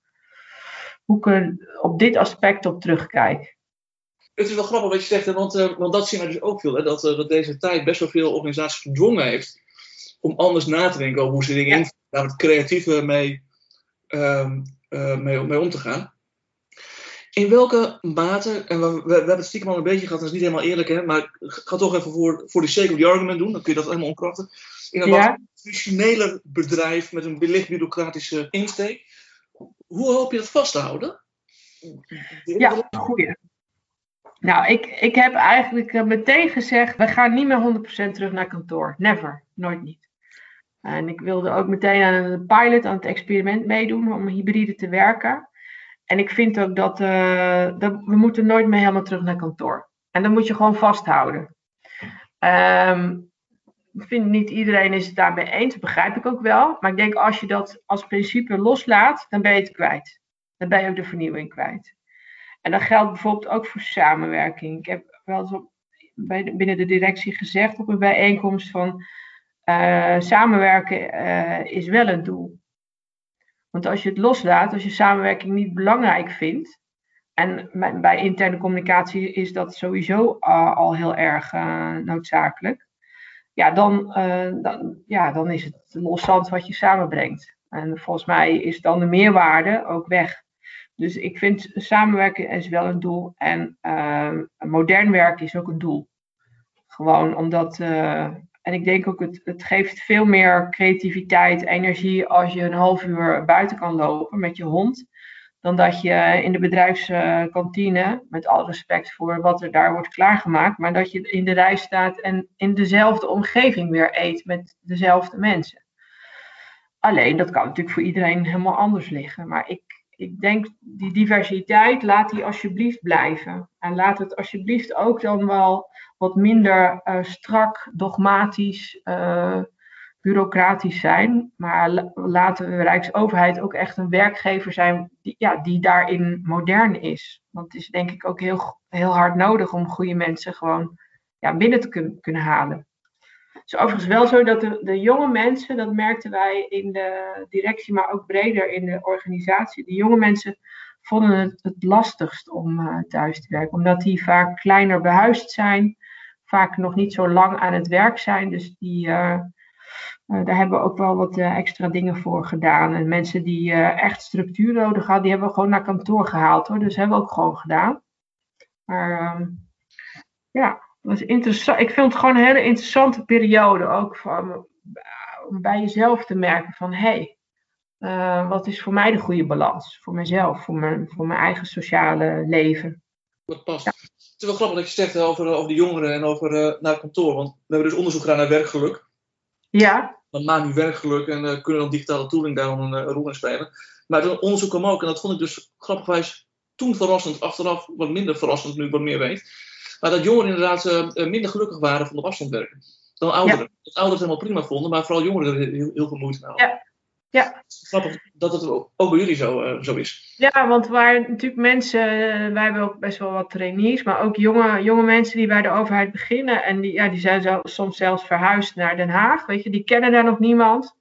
hoe ik er op dit aspect op terugkijk. Het is wel grappig wat je zegt, hè, want, uh, want dat zien we dus ook veel. Hè, dat, uh, dat deze tijd best wel veel organisaties gedwongen heeft om anders na te denken over hoe ze dingen ja. daar het creatieve mee, uh, mee, mee om te gaan. In welke mate, en we, we, we, hebben het stiekem al een beetje gehad, dat is niet helemaal eerlijk, hè, maar ik ga toch even voor, voor de sake of the argument doen, dan kun je dat helemaal omkrachten. In een ja. wat traditioneler bedrijf met een licht bureaucratische insteek, hoe hoop je dat vast te houden? Ja, goeie. Nou, ik, ik heb eigenlijk meteen gezegd, we gaan niet meer 100% terug naar kantoor. Never, nooit niet. En ik wilde ook meteen aan een pilot, aan het experiment meedoen om hybride te werken. En ik vind ook dat, uh, dat, we moeten nooit meer helemaal terug naar kantoor. En dat moet je gewoon vasthouden. Um, ik vind niet iedereen is het daarmee eens, dat begrijp ik ook wel. Maar ik denk als je dat als principe loslaat, dan ben je het kwijt. Dan ben je ook de vernieuwing kwijt. En dat geldt bijvoorbeeld ook voor samenwerking. Ik heb wel eens bij, binnen de directie gezegd op een bijeenkomst van uh, samenwerken uh, is wel een doel. Want als je het loslaat, als je samenwerking niet belangrijk vindt, en bij interne communicatie is dat sowieso al heel erg uh, noodzakelijk, ja dan, dan, ja, dan is het loszand wat je samenbrengt. En volgens mij is dan de meerwaarde ook weg. Dus ik vind samenwerken is wel een doel en modern werken is ook een doel. Gewoon omdat en ik denk ook, het, het geeft veel meer creativiteit, energie als je een half uur buiten kan lopen met je hond. Dan dat je in de bedrijfskantine, met al respect voor wat er daar wordt klaargemaakt, maar dat je in de rij staat en in dezelfde omgeving weer eet met dezelfde mensen. Alleen, dat kan natuurlijk voor iedereen helemaal anders liggen. Maar ik, ik denk, die diversiteit, laat die alsjeblieft blijven. En laat het alsjeblieft ook dan wel wat minder uh, strak, dogmatisch, uh, bureaucratisch zijn. Maar laten we Rijksoverheid ook echt een werkgever zijn die, ja, die daarin modern is. Want het is denk ik ook heel, heel hard nodig om goede mensen gewoon ja, binnen te kun, kunnen halen. Het is overigens wel zo dat de, de jonge mensen, dat merkten wij in de directie, maar ook breder in de organisatie, de jonge mensen vonden het het lastigst om uh, thuis te werken, omdat die vaak kleiner behuisd zijn, vaak nog niet zo lang aan het werk zijn. Dus die, uh, uh, daar hebben we ook wel wat extra dingen voor gedaan. En mensen die echt structuur nodig hadden, die hebben we gewoon naar kantoor gehaald hoor. Dus hebben we ook gewoon gedaan. Maar ehm, ja, was interessant. Ik vind het gewoon een hele interessante periode ook van, om bij jezelf te merken van hé, hey, wat is voor mij de goede balans? Voor mezelf, voor mijn, voor mijn eigen sociale leven. Wat past. Ja. Het is wel grappig dat je zegt over, over de jongeren en over uh, naar het kantoor. Want we hebben dus onderzoek gedaan naar werkgeluk. Ja. Dan maakt nu werkgeluk en uh, kunnen dan digitale tooling daar een rol in spelen. Maar het onderzoek kwam ook, en dat vond ik dus grappigwijs toen verrassend, achteraf wat minder verrassend, nu ik wat meer weet. Maar dat jongeren inderdaad minder gelukkig waren van op afstand werken dan ouderen. Ja. Dat ouderen het helemaal prima vonden, maar vooral jongeren er heel, heel veel moeite mee hadden. Ja. Ja. Grappig dat het ook bij jullie zo, uh, zo is. Ja, want waar natuurlijk mensen, wij hebben ook best wel wat trainees, maar ook jonge, jonge mensen die bij de overheid beginnen en die, ja, die zijn zo, soms zelfs verhuisd naar Den Haag, weet je, die kennen daar nog niemand.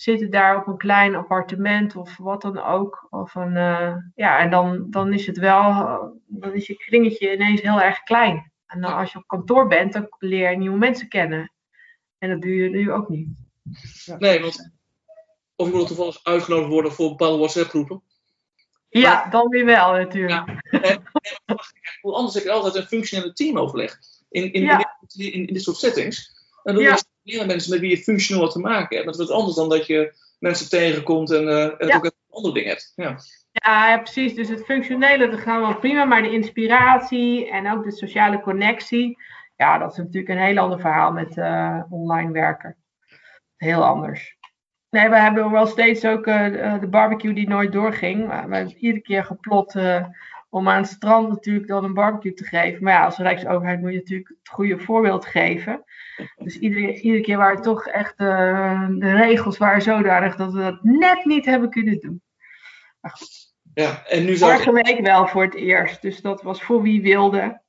Zitten daar op een klein appartement of wat dan ook. Of een, uh, ja, en dan, dan is het wel, dan is je kringetje ineens heel erg klein. En dan als je op kantoor bent, dan leer je nieuwe mensen kennen. En dat doe je nu ook niet. Ja. Nee, want of je moet toevallig uitgenodigd worden voor bepaalde WhatsApp-groepen. Ja, dan weer wel natuurlijk. Ja. En, anders heb je altijd een functionele teamoverleg. In, in, in, in, in, dit soort settings. En dan ja. Leren mensen met wie je functioneel te maken hebt. Dat is wat anders dan dat je mensen tegenkomt en, uh, en ook een ander ding hebt. Ja. Ja, precies. Dus het functionele, dat gaat wel prima. Maar de inspiratie en ook de sociale connectie. Ja, dat is natuurlijk een heel ander verhaal met uh, online werken. Heel anders. Nee, we hebben wel steeds ook uh, de barbecue die nooit doorging. We hebben iedere keer geplot om aan het strand natuurlijk dan een barbecue te geven. Maar ja, als Rijksoverheid moet je natuurlijk het goede voorbeeld geven. Dus iedere, iedere keer waren toch echt uh, de regels waren zodanig dat we dat net niet hebben kunnen doen. Ja, en nu zou Vorige week wel voor het eerst. Dus dat was voor wie wilde.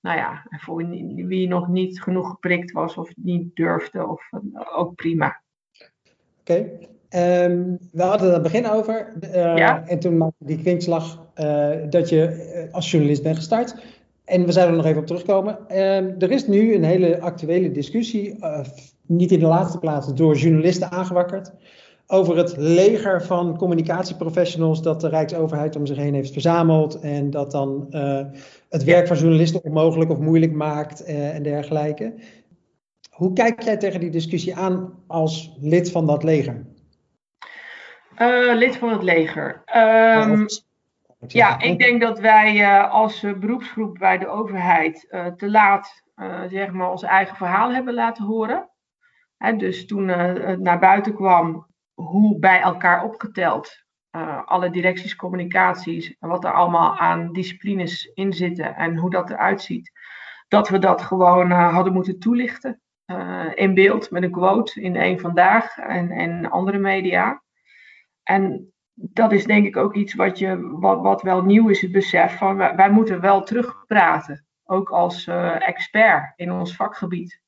Nou ja, en voor wie nog niet genoeg geprikt was of niet durfde, of ook prima. Oké. Ehm, we hadden het begin over. Uh, ja? En toen maakte die kwinkslag uh, dat je eh, als journalist bent gestart. En we zouden er nog even op terugkomen. Ehm, er is nu een hele actuele discussie, niet in de laatste plaats door journalisten aangewakkerd, over het leger van communicatieprofessionals dat de Rijksoverheid om zich heen heeft verzameld. En dat dan het werk van journalisten onmogelijk of moeilijk maakt en dergelijke. Hoe kijk jij tegen die discussie aan als lid van dat leger? Uh, lid van het leger. Um, ja, ik denk dat wij uh, als beroepsgroep bij de overheid uh, te laat zeg maar onze eigen verhaal hebben laten horen. Hè, dus toen het naar buiten kwam hoe bij elkaar opgeteld alle directies, communicaties en wat er allemaal aan disciplines in zitten en hoe dat eruit ziet, dat we dat gewoon hadden moeten toelichten in beeld met een quote in een vandaag en, en andere media. En dat is denk ik ook iets wat, je, wat, wat wel nieuw is, het besef van wij, moeten wel terugpraten, ook als uh, expert in ons vakgebied.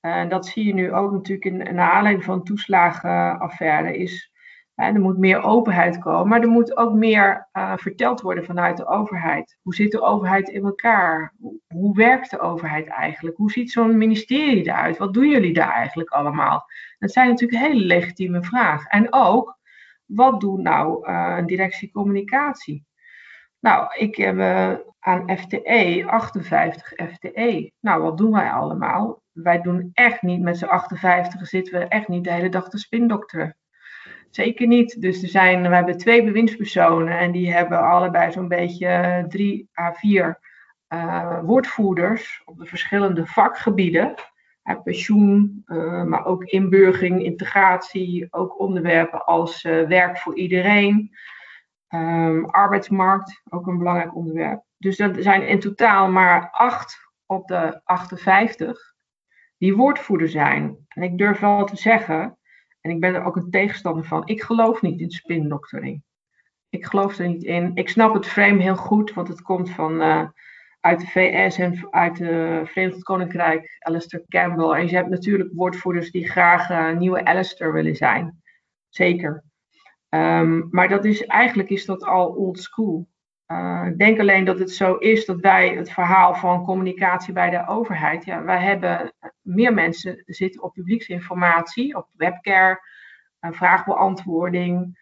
En dat zie je nu ook natuurlijk in, in de aanleiding van toeslagenaffaire, is er moet meer openheid komen, maar er moet ook meer uh, verteld worden vanuit de overheid. Hoe zit de overheid in elkaar? Hoe, werkt de overheid eigenlijk? Hoe ziet zo'n ministerie eruit? Wat doen jullie daar eigenlijk allemaal? Dat zijn natuurlijk hele legitieme vragen. En ook, wat doet nou een directie communicatie? Nou, ik heb uh, aan FTE 58 FTE. Nou, wat doen wij allemaal? Wij doen echt niet met z'n 58 zitten we echt niet de hele dag te spindokteren. Zeker niet. Dus er zijn, we hebben twee bewindspersonen en die hebben allebei zo'n beetje drie à vier woordvoerders op de verschillende vakgebieden. Uh, pensioen, uh, maar ook inburgering, integratie, ook onderwerpen als werk voor iedereen. Um, arbeidsmarkt, ook een belangrijk onderwerp. Dus er zijn in totaal maar acht op de 58 die woordvoerder zijn. En ik durf wel te zeggen, en ik ben er ook een tegenstander van. Ik geloof niet in spindoktering. Ik geloof er niet in. Ik snap het frame heel goed, want het komt van, uit de VS en uit het Verenigd Koninkrijk, Alistair Campbell. En je hebt natuurlijk woordvoerders die graag uh, nieuwe Alistair willen zijn. Zeker. Um, maar dat is, eigenlijk is dat al old school. Uh, ik denk alleen dat het zo is dat wij het verhaal van communicatie bij de overheid, ja, wij hebben meer mensen zitten op publieksinformatie, op webcare, uh, vraagbeantwoording,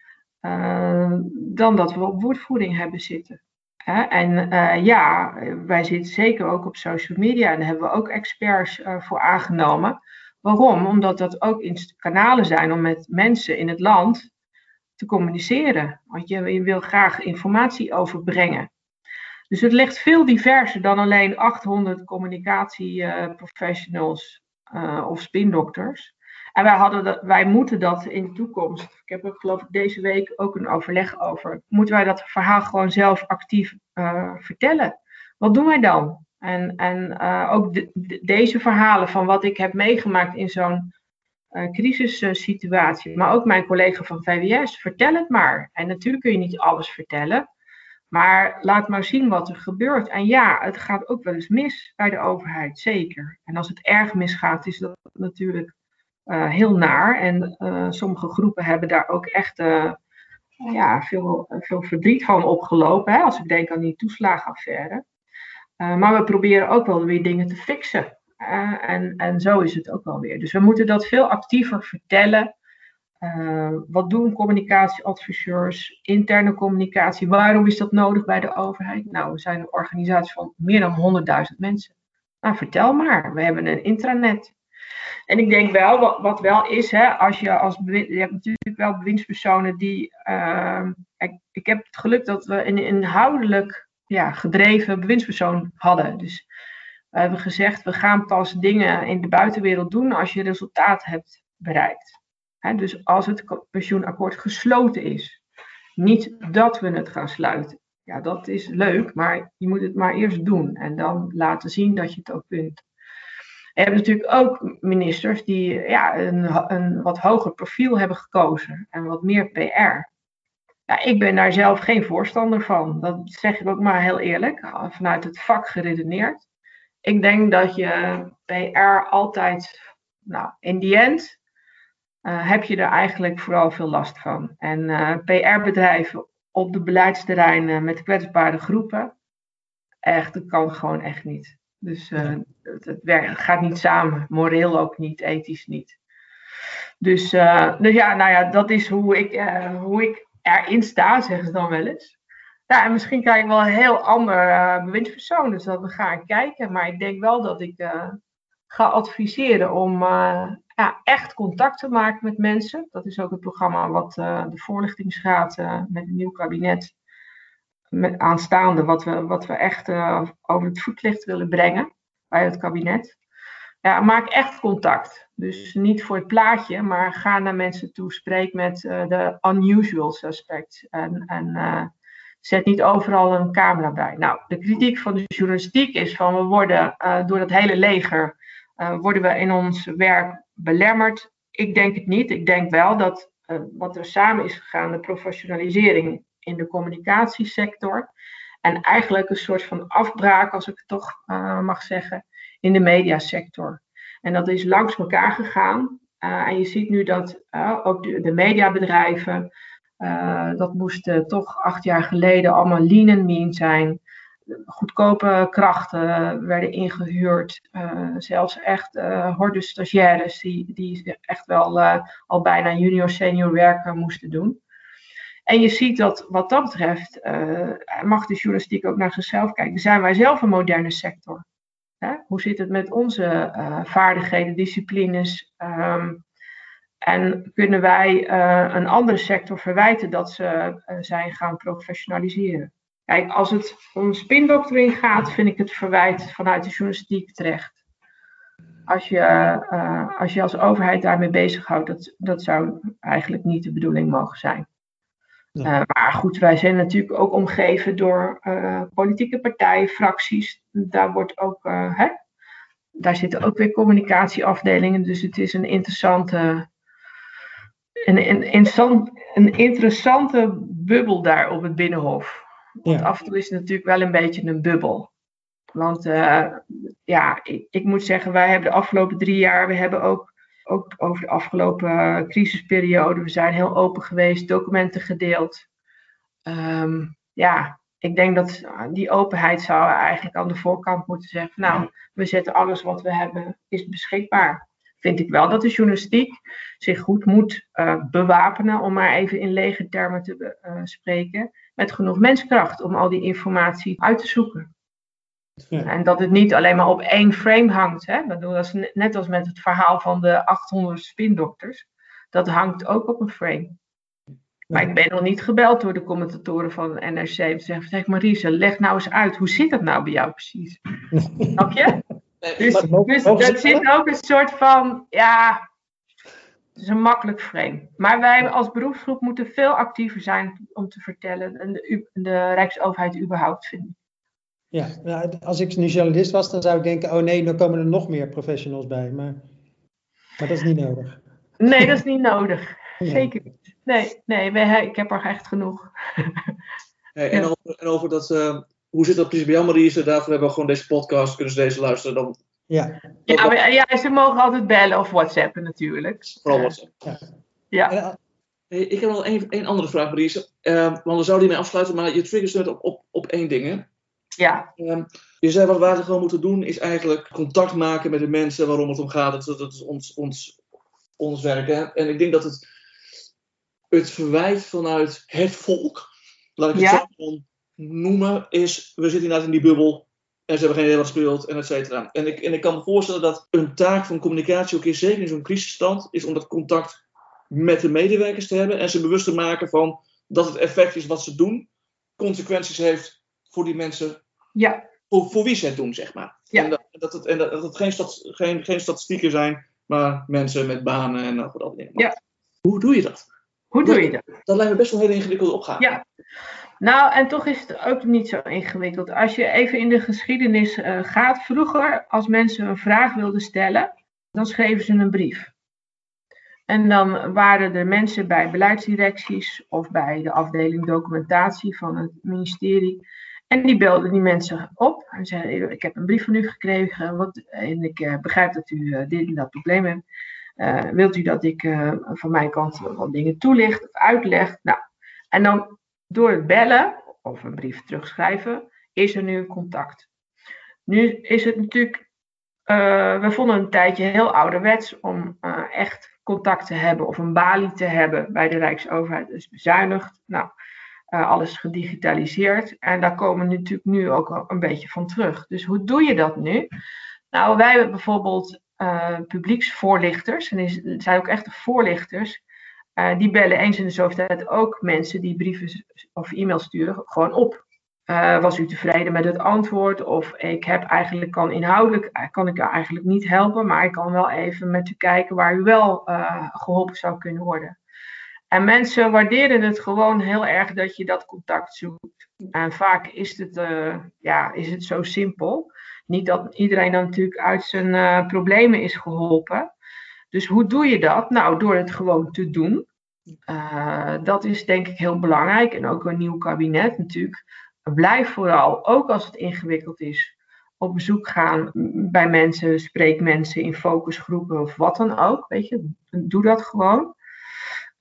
dan dat we op woordvoering hebben zitten. En ja, wij zitten zeker ook op social media en daar hebben we ook experts voor aangenomen. Waarom? Omdat dat ook kanalen zijn om met mensen in het land te communiceren. Want je, je wil graag informatie overbrengen. Dus het ligt veel diverser dan alleen 800 communicatieprofessionals uh, of spindokters. En wij, hadden dat, wij moeten dat in de toekomst. Ik heb er geloof ik deze week ook een overleg over. Moeten wij dat verhaal gewoon zelf actief uh, vertellen? Wat doen wij dan? En, en uh, ook de, de, deze verhalen van wat ik heb meegemaakt in zo'n uh, crisissituatie. Maar ook mijn collega van VWS, vertel het maar. En natuurlijk kun je niet alles vertellen. Maar laat maar zien wat er gebeurt. En ja, het gaat ook wel eens mis bij de overheid, zeker. En als het erg misgaat, is dat natuurlijk heel naar. En uh, sommige groepen hebben daar ook echt uh, ja, veel, veel verdriet van opgelopen. Hè, als ik denk aan die toeslagenaffaire. maar we proberen ook wel weer dingen te fixen. En, en zo is het ook alweer. Dus we moeten dat veel actiever vertellen. Wat doen communicatieadviseurs, interne communicatie? Waarom is dat nodig bij de overheid? Nou, we zijn een organisatie van meer dan 100.000 mensen. Nou, vertel maar. We hebben een intranet. En ik denk wel, wat, wat wel is, hè, als je als je hebt natuurlijk wel bewindspersonen die. Uh, ik, ik, heb het geluk dat we een inhoudelijk ja, gedreven bewindspersoon hadden. Dus we hebben gezegd, we gaan pas dingen in de buitenwereld doen als je resultaat hebt bereikt. dus als het pensioenakkoord gesloten is. Niet dat we het gaan sluiten. Ja, dat is leuk, maar je moet het maar eerst doen en dan laten zien dat je het ook kunt. Hebben natuurlijk ook ministers die ja, een, een wat hoger profiel hebben gekozen en wat meer PR. Ja, ik ben daar zelf geen voorstander van. Dat zeg ik ook maar heel eerlijk, vanuit het vak geredeneerd. Ik denk dat je PR altijd, nou, in die end uh, heb je er eigenlijk vooral veel last van. En uh, PR-bedrijven op de beleidsterreinen met kwetsbare groepen, echt, dat kan gewoon echt niet. Dus uh, het, het, werkt, gaat niet samen, moreel ook niet, ethisch niet. Dus, dus ja, nou ja, dat is hoe ik, hoe ik erin sta, zeggen ze dan wel eens. Ja, en misschien krijg ik wel een heel ander bewindspersoon, dus dat we gaan kijken. Maar ik denk wel dat ik ga adviseren om ja, echt contact te maken met mensen. Dat is ook het programma wat de voorlichtingsraad met een nieuw kabinet aanstaande, wat we, wat we echt over het voetlicht willen brengen bij het kabinet. Ja, maak echt contact. Dus niet voor het plaatje, maar ga naar mensen toe, spreek met de unusual suspects. En, en Zet niet overal een camera bij. Nou, de kritiek van de journalistiek is van we worden door dat hele leger, worden we in ons werk belemmerd. Ik denk het niet. Ik denk wel dat wat er samen is gegaan, de professionalisering in de communicatiesector. En eigenlijk een soort van afbraak, als ik het toch mag zeggen, in de mediasector. En dat is langs elkaar gegaan. en je ziet nu dat ook de, mediabedrijven uh, dat moest uh, toch acht jaar geleden allemaal lean and mean zijn. Goedkope krachten werden ingehuurd. Uh, zelfs echt horde stagiaires die, die echt wel al bijna junior senior werken moesten doen. En je ziet dat wat dat betreft mag de journalistiek ook naar zichzelf kijken. Zijn wij zelf een moderne sector? Hè? Hoe zit het met onze vaardigheden, disciplines? Um, en kunnen wij uh, een andere sector verwijten dat ze zijn gaan professionaliseren? Kijk, als het om spindoctoring gaat, vind ik het verwijt vanuit de journalistiek terecht. Als je, als, je als overheid daarmee bezighoudt, dat, dat zou eigenlijk niet de bedoeling mogen zijn. Ja. maar goed, wij zijn natuurlijk ook omgeven door politieke partijen, fracties. Daar wordt ook, hè, daar zitten ook weer communicatieafdelingen. Dus het is een interessante een, een, een, interessante bubbel daar op het Binnenhof. Want af en toe is het natuurlijk wel een beetje een bubbel. Want ja, ik, ik, moet zeggen, wij hebben de afgelopen drie jaar, we hebben ook, ook over de afgelopen crisisperiode, we zijn heel open geweest, documenten gedeeld. Um, ja, ik denk dat die openheid zou eigenlijk aan de voorkant moeten zeggen, nou, we zetten alles wat we hebben, is beschikbaar vind ik wel dat de journalistiek zich goed moet uh, bewapenen, om maar even in lege termen te uh, spreken, met genoeg menskracht om al die informatie uit te zoeken. Ja. En dat het niet alleen maar op één frame hangt. Hè? Bedoel, dat is net als met het verhaal van de 800 spindokters. Dat hangt ook op een frame. Maar ik ben nog niet gebeld door de commentatoren van de NRC. Ze zeggen, zeg Marise, leg nou eens uit, hoe zit dat nou bij jou precies? *laughs* Snap je? dus, dus dat zit ook een soort van, ja, het is een makkelijk frame. Maar wij als beroepsgroep moeten veel actiever zijn om te vertellen. En de, de Rijksoverheid überhaupt, vind ik. Ja, nou, als ik nu journalist was, dan zou ik denken, oh nee, dan komen er nog meer professionals bij. Maar, maar dat is niet nodig. Nee, dat is niet nodig. Zeker niet. Nee, nee wij, ik heb er echt genoeg. *laughs* Hey, en, over, en, over, dat, uh, hoe zit dat precies bij jou, Marie? Daarvoor hebben we gewoon deze podcast, kunnen ze deze luisteren. Dan... Ja. Ja, maar, ja, ze mogen altijd bellen of whatsappen natuurlijk. Vooral WhatsApp. Ja. ja. Hey, ik heb nog één andere vraag, Marie. Uh, want dan zou die mee afsluiten, maar je triggers net op, op, op één ding. Hè? Ja. Um, Je zei wat wij gewoon moeten doen, is eigenlijk contact maken met de mensen waarom het om gaat. Dat, dat is ons, ons, ons werk. Hè? En ik denk dat het, het verwijt vanuit het volk, laat ik het Ja. zo noemen, is we zitten inderdaad in die bubbel en ze hebben geen idee wat speelt en et cetera. En ik, en ik kan me voorstellen dat een taak van communicatie ook is, zeker in zo'n crisisstand, is om dat contact met de medewerkers te hebben en ze bewust te maken van dat het effect is wat ze doen, consequenties heeft voor die mensen Ja, voor, voor wie ze het doen, zeg maar. Ja. En, dat, dat het, en dat, dat het geen, stat, geen, geen statistieken zijn, maar mensen met banen en wat andere dingen. Maar Ja. Hoe doe je dat? hoe doe je dat? Dat lijkt me best wel een hele ingewikkelde opgave. Ja. Nou, en toch is het ook niet zo ingewikkeld. Als je even in de geschiedenis eh, gaat, vroeger, als mensen een vraag wilden stellen, dan schreven ze een brief. En dan waren er mensen bij beleidsdirecties of bij de afdeling documentatie van het ministerie. En die belden die mensen op en zeiden: Ik heb een brief van u gekregen wat, en ik eh, begrijp dat u eh, dit en dat probleem hebt. Eh, wilt u dat ik van mijn kant wat dingen toelicht of uitleg? Nou, en dan door het bellen of een brief terugschrijven, is er nu een contact. Nu is het natuurlijk, we vonden een tijdje heel ouderwets om echt contact te hebben of een balie te hebben bij de Rijksoverheid. Dus bezuinigd, nou, eh, alles gedigitaliseerd. En daar komen we natuurlijk nu ook een beetje van terug. Dus hoe doe je dat nu? Nou, wij hebben bijvoorbeeld eh, publieksvoorlichters, en er zijn ook echte voorlichters. Uh, die bellen eens in de zoveel tijd ook mensen die brieven of e-mails sturen gewoon op. Was u tevreden met het antwoord? Of ik heb eigenlijk kan inhoudelijk kan ik u eigenlijk niet helpen, maar ik kan wel even met u kijken waar u wel geholpen zou kunnen worden. En mensen waarderen het gewoon heel erg dat je dat contact zoekt. En vaak is het, uh, ja, is het zo simpel. Niet dat iedereen dan natuurlijk uit zijn uh, problemen is geholpen. Dus hoe doe je dat? Nou, door het gewoon te doen. Uh, dat is denk ik heel belangrijk. En ook een nieuw kabinet natuurlijk. Blijf vooral, ook als het ingewikkeld is, op bezoek gaan bij mensen. Spreek mensen in focusgroepen of wat dan ook. Weet je, doe dat gewoon.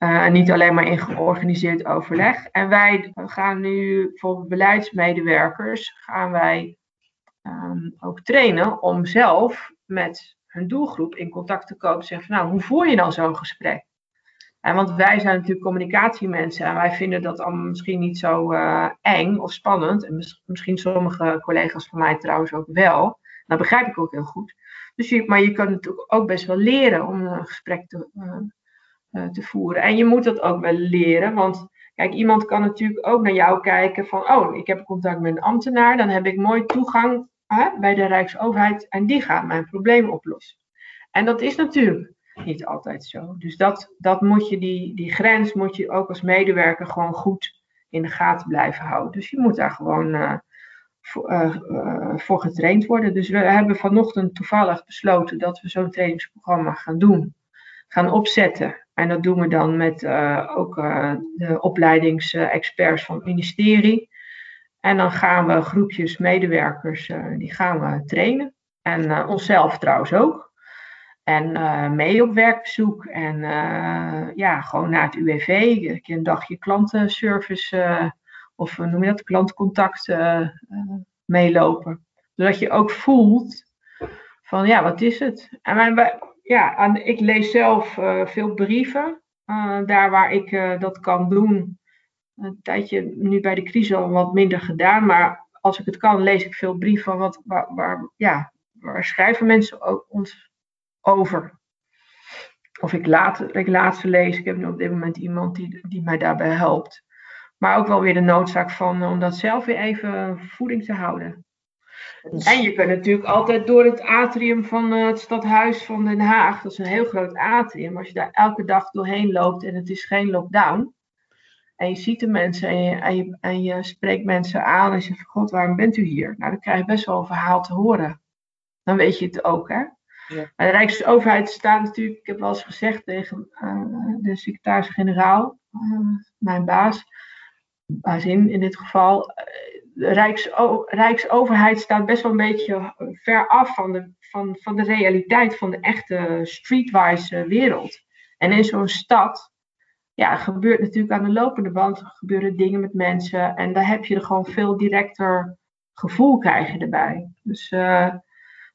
Uh, en niet alleen maar in georganiseerd overleg. En wij gaan nu bijvoorbeeld beleidsmedewerkers gaan wij um, ook trainen om zelf met hun doelgroep in contact te komen. Zeggen van, nou, hoe voer je dan zo'n gesprek? En want wij zijn natuurlijk communicatiemensen en wij vinden dat allemaal misschien niet zo uh, eng of spannend. En mis, misschien sommige collega's van mij trouwens ook wel. Dat begrijp ik ook heel goed. Dus je, maar je kan natuurlijk ook best wel leren om een gesprek te, uh, te voeren. En je moet dat ook wel leren, want kijk, iemand kan natuurlijk ook naar jou kijken van, oh, ik heb contact met een ambtenaar, dan heb ik mooi toegang bij de Rijksoverheid en die gaat mijn probleem oplossen. En dat is natuurlijk niet altijd zo. Dus dat, dat moet je, die, die grens moet je ook als medewerker gewoon goed in de gaten blijven houden. Dus je moet daar gewoon uh, uh, voor getraind worden. Dus we hebben vanochtend toevallig besloten dat we zo'n trainingsprogramma gaan doen. Gaan opzetten. En dat doen we dan met ook de opleidingsexperts van het ministerie. En dan gaan we groepjes medewerkers, uh, die gaan we trainen. En onszelf trouwens ook. En mee op werkbezoek. En ja, gewoon naar het UWV. Een dagje klantenservice. of noem je dat? Klantcontact meelopen. Zodat je ook voelt van ja, wat is het? En mijn, ja, ik lees zelf veel brieven. daar waar ik dat kan doen een tijdje nu bij de crisis al wat minder gedaan. Maar als ik het kan, lees ik veel brieven wat, waar, waar, ja, waar schrijven mensen ons over. Of ik laat, ik laat ze lezen. Ik heb nu op dit moment iemand die, die mij daarbij helpt. Maar ook wel weer de noodzaak van om dat zelf weer even voeding te houden. En je kunt natuurlijk altijd door het atrium van het stadhuis van Den Haag. Dat is een heel groot atrium. Als je daar elke dag doorheen loopt en het is geen lockdown. En je ziet de mensen en je, en je, en je spreekt mensen aan en je zegt, god, waarom bent u hier? Nou, dan krijg je best wel een verhaal te horen. Dan weet je het ook, hè? Ja. Maar de Rijksoverheid staat natuurlijk, ik heb wel eens gezegd tegen uh, de secretaris-generaal, uh, mijn baas, bazin in dit geval, de Rijkso Rijksoverheid staat best wel een beetje ver af van de, van, van de realiteit van de echte streetwise wereld. En in zo'n stad ja, gebeurt natuurlijk aan de lopende band gebeuren dingen met mensen. En daar heb je er gewoon veel directer gevoel krijg je erbij. Dus uh,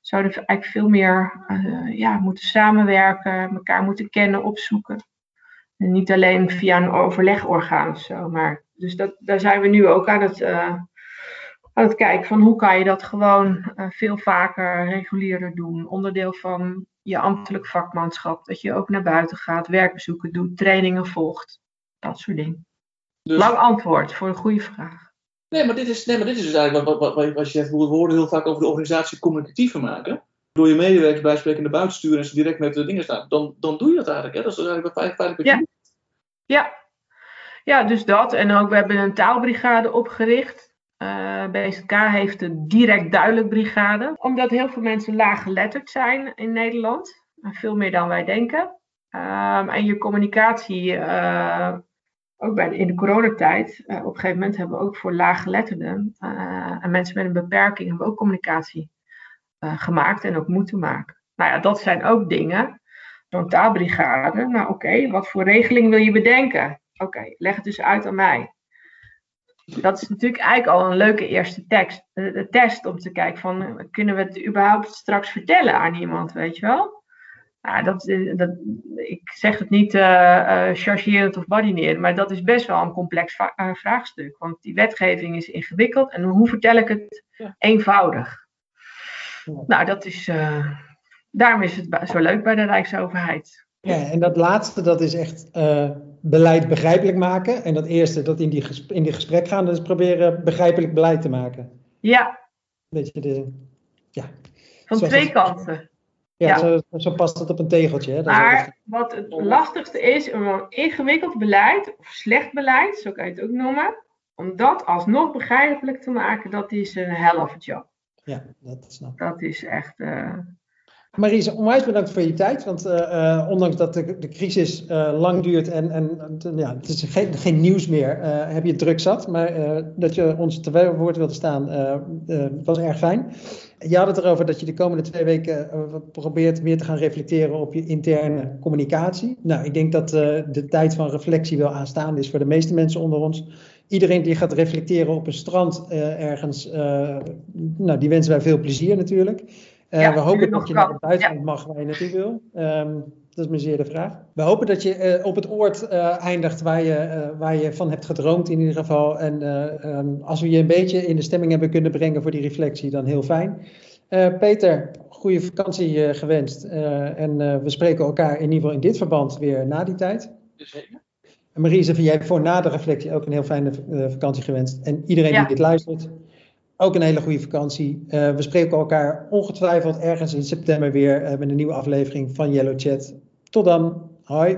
zouden eigenlijk veel meer ja, moeten samenwerken, elkaar moeten kennen, opzoeken. En niet alleen via een overlegorgaan of zo. Maar, dus dat, daar zijn we nu ook aan het, aan het kijken van hoe kan je dat gewoon veel vaker regulierder doen. Onderdeel van je ambtelijk vakmanschap. Dat je ook naar buiten gaat, werkbezoeken doet, trainingen volgt. Dat soort dingen. Dus... Lang antwoord voor een goede vraag. Nee, maar dit is, nee, maar dit is dus eigenlijk wat, wat, wat, je zegt. We horen heel vaak over de organisatie communicatiever maken. Door je medewerkers bij spreken naar buiten sturen en ze direct met de dingen staan. Dan, dan doe je dat eigenlijk. Hè? Dat is eigenlijk feitelijk wat ja. Ja. ja, dus dat. En ook we hebben een taalbrigade opgericht. Uh, BSK heeft een direct duidelijk brigade. Omdat heel veel mensen laaggeletterd zijn in Nederland. Veel meer dan wij denken. Um, en je communicatie, uh, ook bij in de coronatijd, uh, op een gegeven moment hebben we ook voor laaggeletterden en mensen met een beperking hebben we ook communicatie gemaakt en ook moeten maken. Nou ja, dat zijn ook dingen. Zo'n taalbrigade, nou oké, wat voor regeling wil je bedenken? Oké, leg het dus uit aan mij dat is natuurlijk eigenlijk al een leuke eerste tekst, de eh, test om te kijken van kunnen we het überhaupt straks vertellen aan iemand, weet je wel? Nou, dat, eh, dat, ik zeg het niet uh, chargerend of badinerend, maar dat is best wel een complex vraagstuk. Want die wetgeving is ingewikkeld en hoe vertel ik het eenvoudig? Nou, dat is, daarom is het zo leuk bij de Rijksoverheid. Ja, en dat laatste, dat is echt beleid begrijpelijk maken. En dat eerste, dat in die, in die gesprek gaan, dus proberen begrijpelijk beleid te maken. Ja. Beetje de, ja. Van twee kanten. Ja, Zo, zo, past het op een tegeltje. Hè? Dat maar wat het lastigste is, om een ingewikkeld beleid, of slecht beleid, zo kan je het ook noemen, om dat alsnog begrijpelijk te maken, dat is een hell of a job. Ja, dat snap ik. Dat is echt... Uh, Maries, onwijs bedankt voor je tijd. Want uh, ondanks dat de, de crisis uh, lang duurt en, en ja, het is geen, geen nieuws meer, heb je het druk zat. Maar dat je ons te woord wilde staan, was erg fijn. Je had het erover dat je de komende twee weken probeert meer te gaan reflecteren op je interne communicatie. Nou, ik denk dat de tijd van reflectie wel aanstaande is voor de meeste mensen onder ons. Iedereen die gaat reflecteren op een strand ergens, nou, die wensen wij veel plezier natuurlijk. Uh, we hopen dat je naar het buitenland mag waar je naartoe wil. Um, dat is me zeer de vraag. We hopen dat je uh, op het oord uh, eindigt waar je, waar je van hebt gedroomd in ieder geval. En um, als we je een beetje in de stemming hebben kunnen brengen voor die reflectie, dan heel fijn. Peter, goede vakantie gewenst. en we spreken elkaar in ieder geval in dit verband weer na die tijd. Zeker. En Marie, jij voor na de reflectie ook een heel fijne vakantie gewenst. En iedereen ja. die dit luistert, ook een hele goede vakantie. Uh, we spreken elkaar ongetwijfeld ergens in september weer uh, met een nieuwe aflevering van Yellow Chat. Tot dan. Hoi.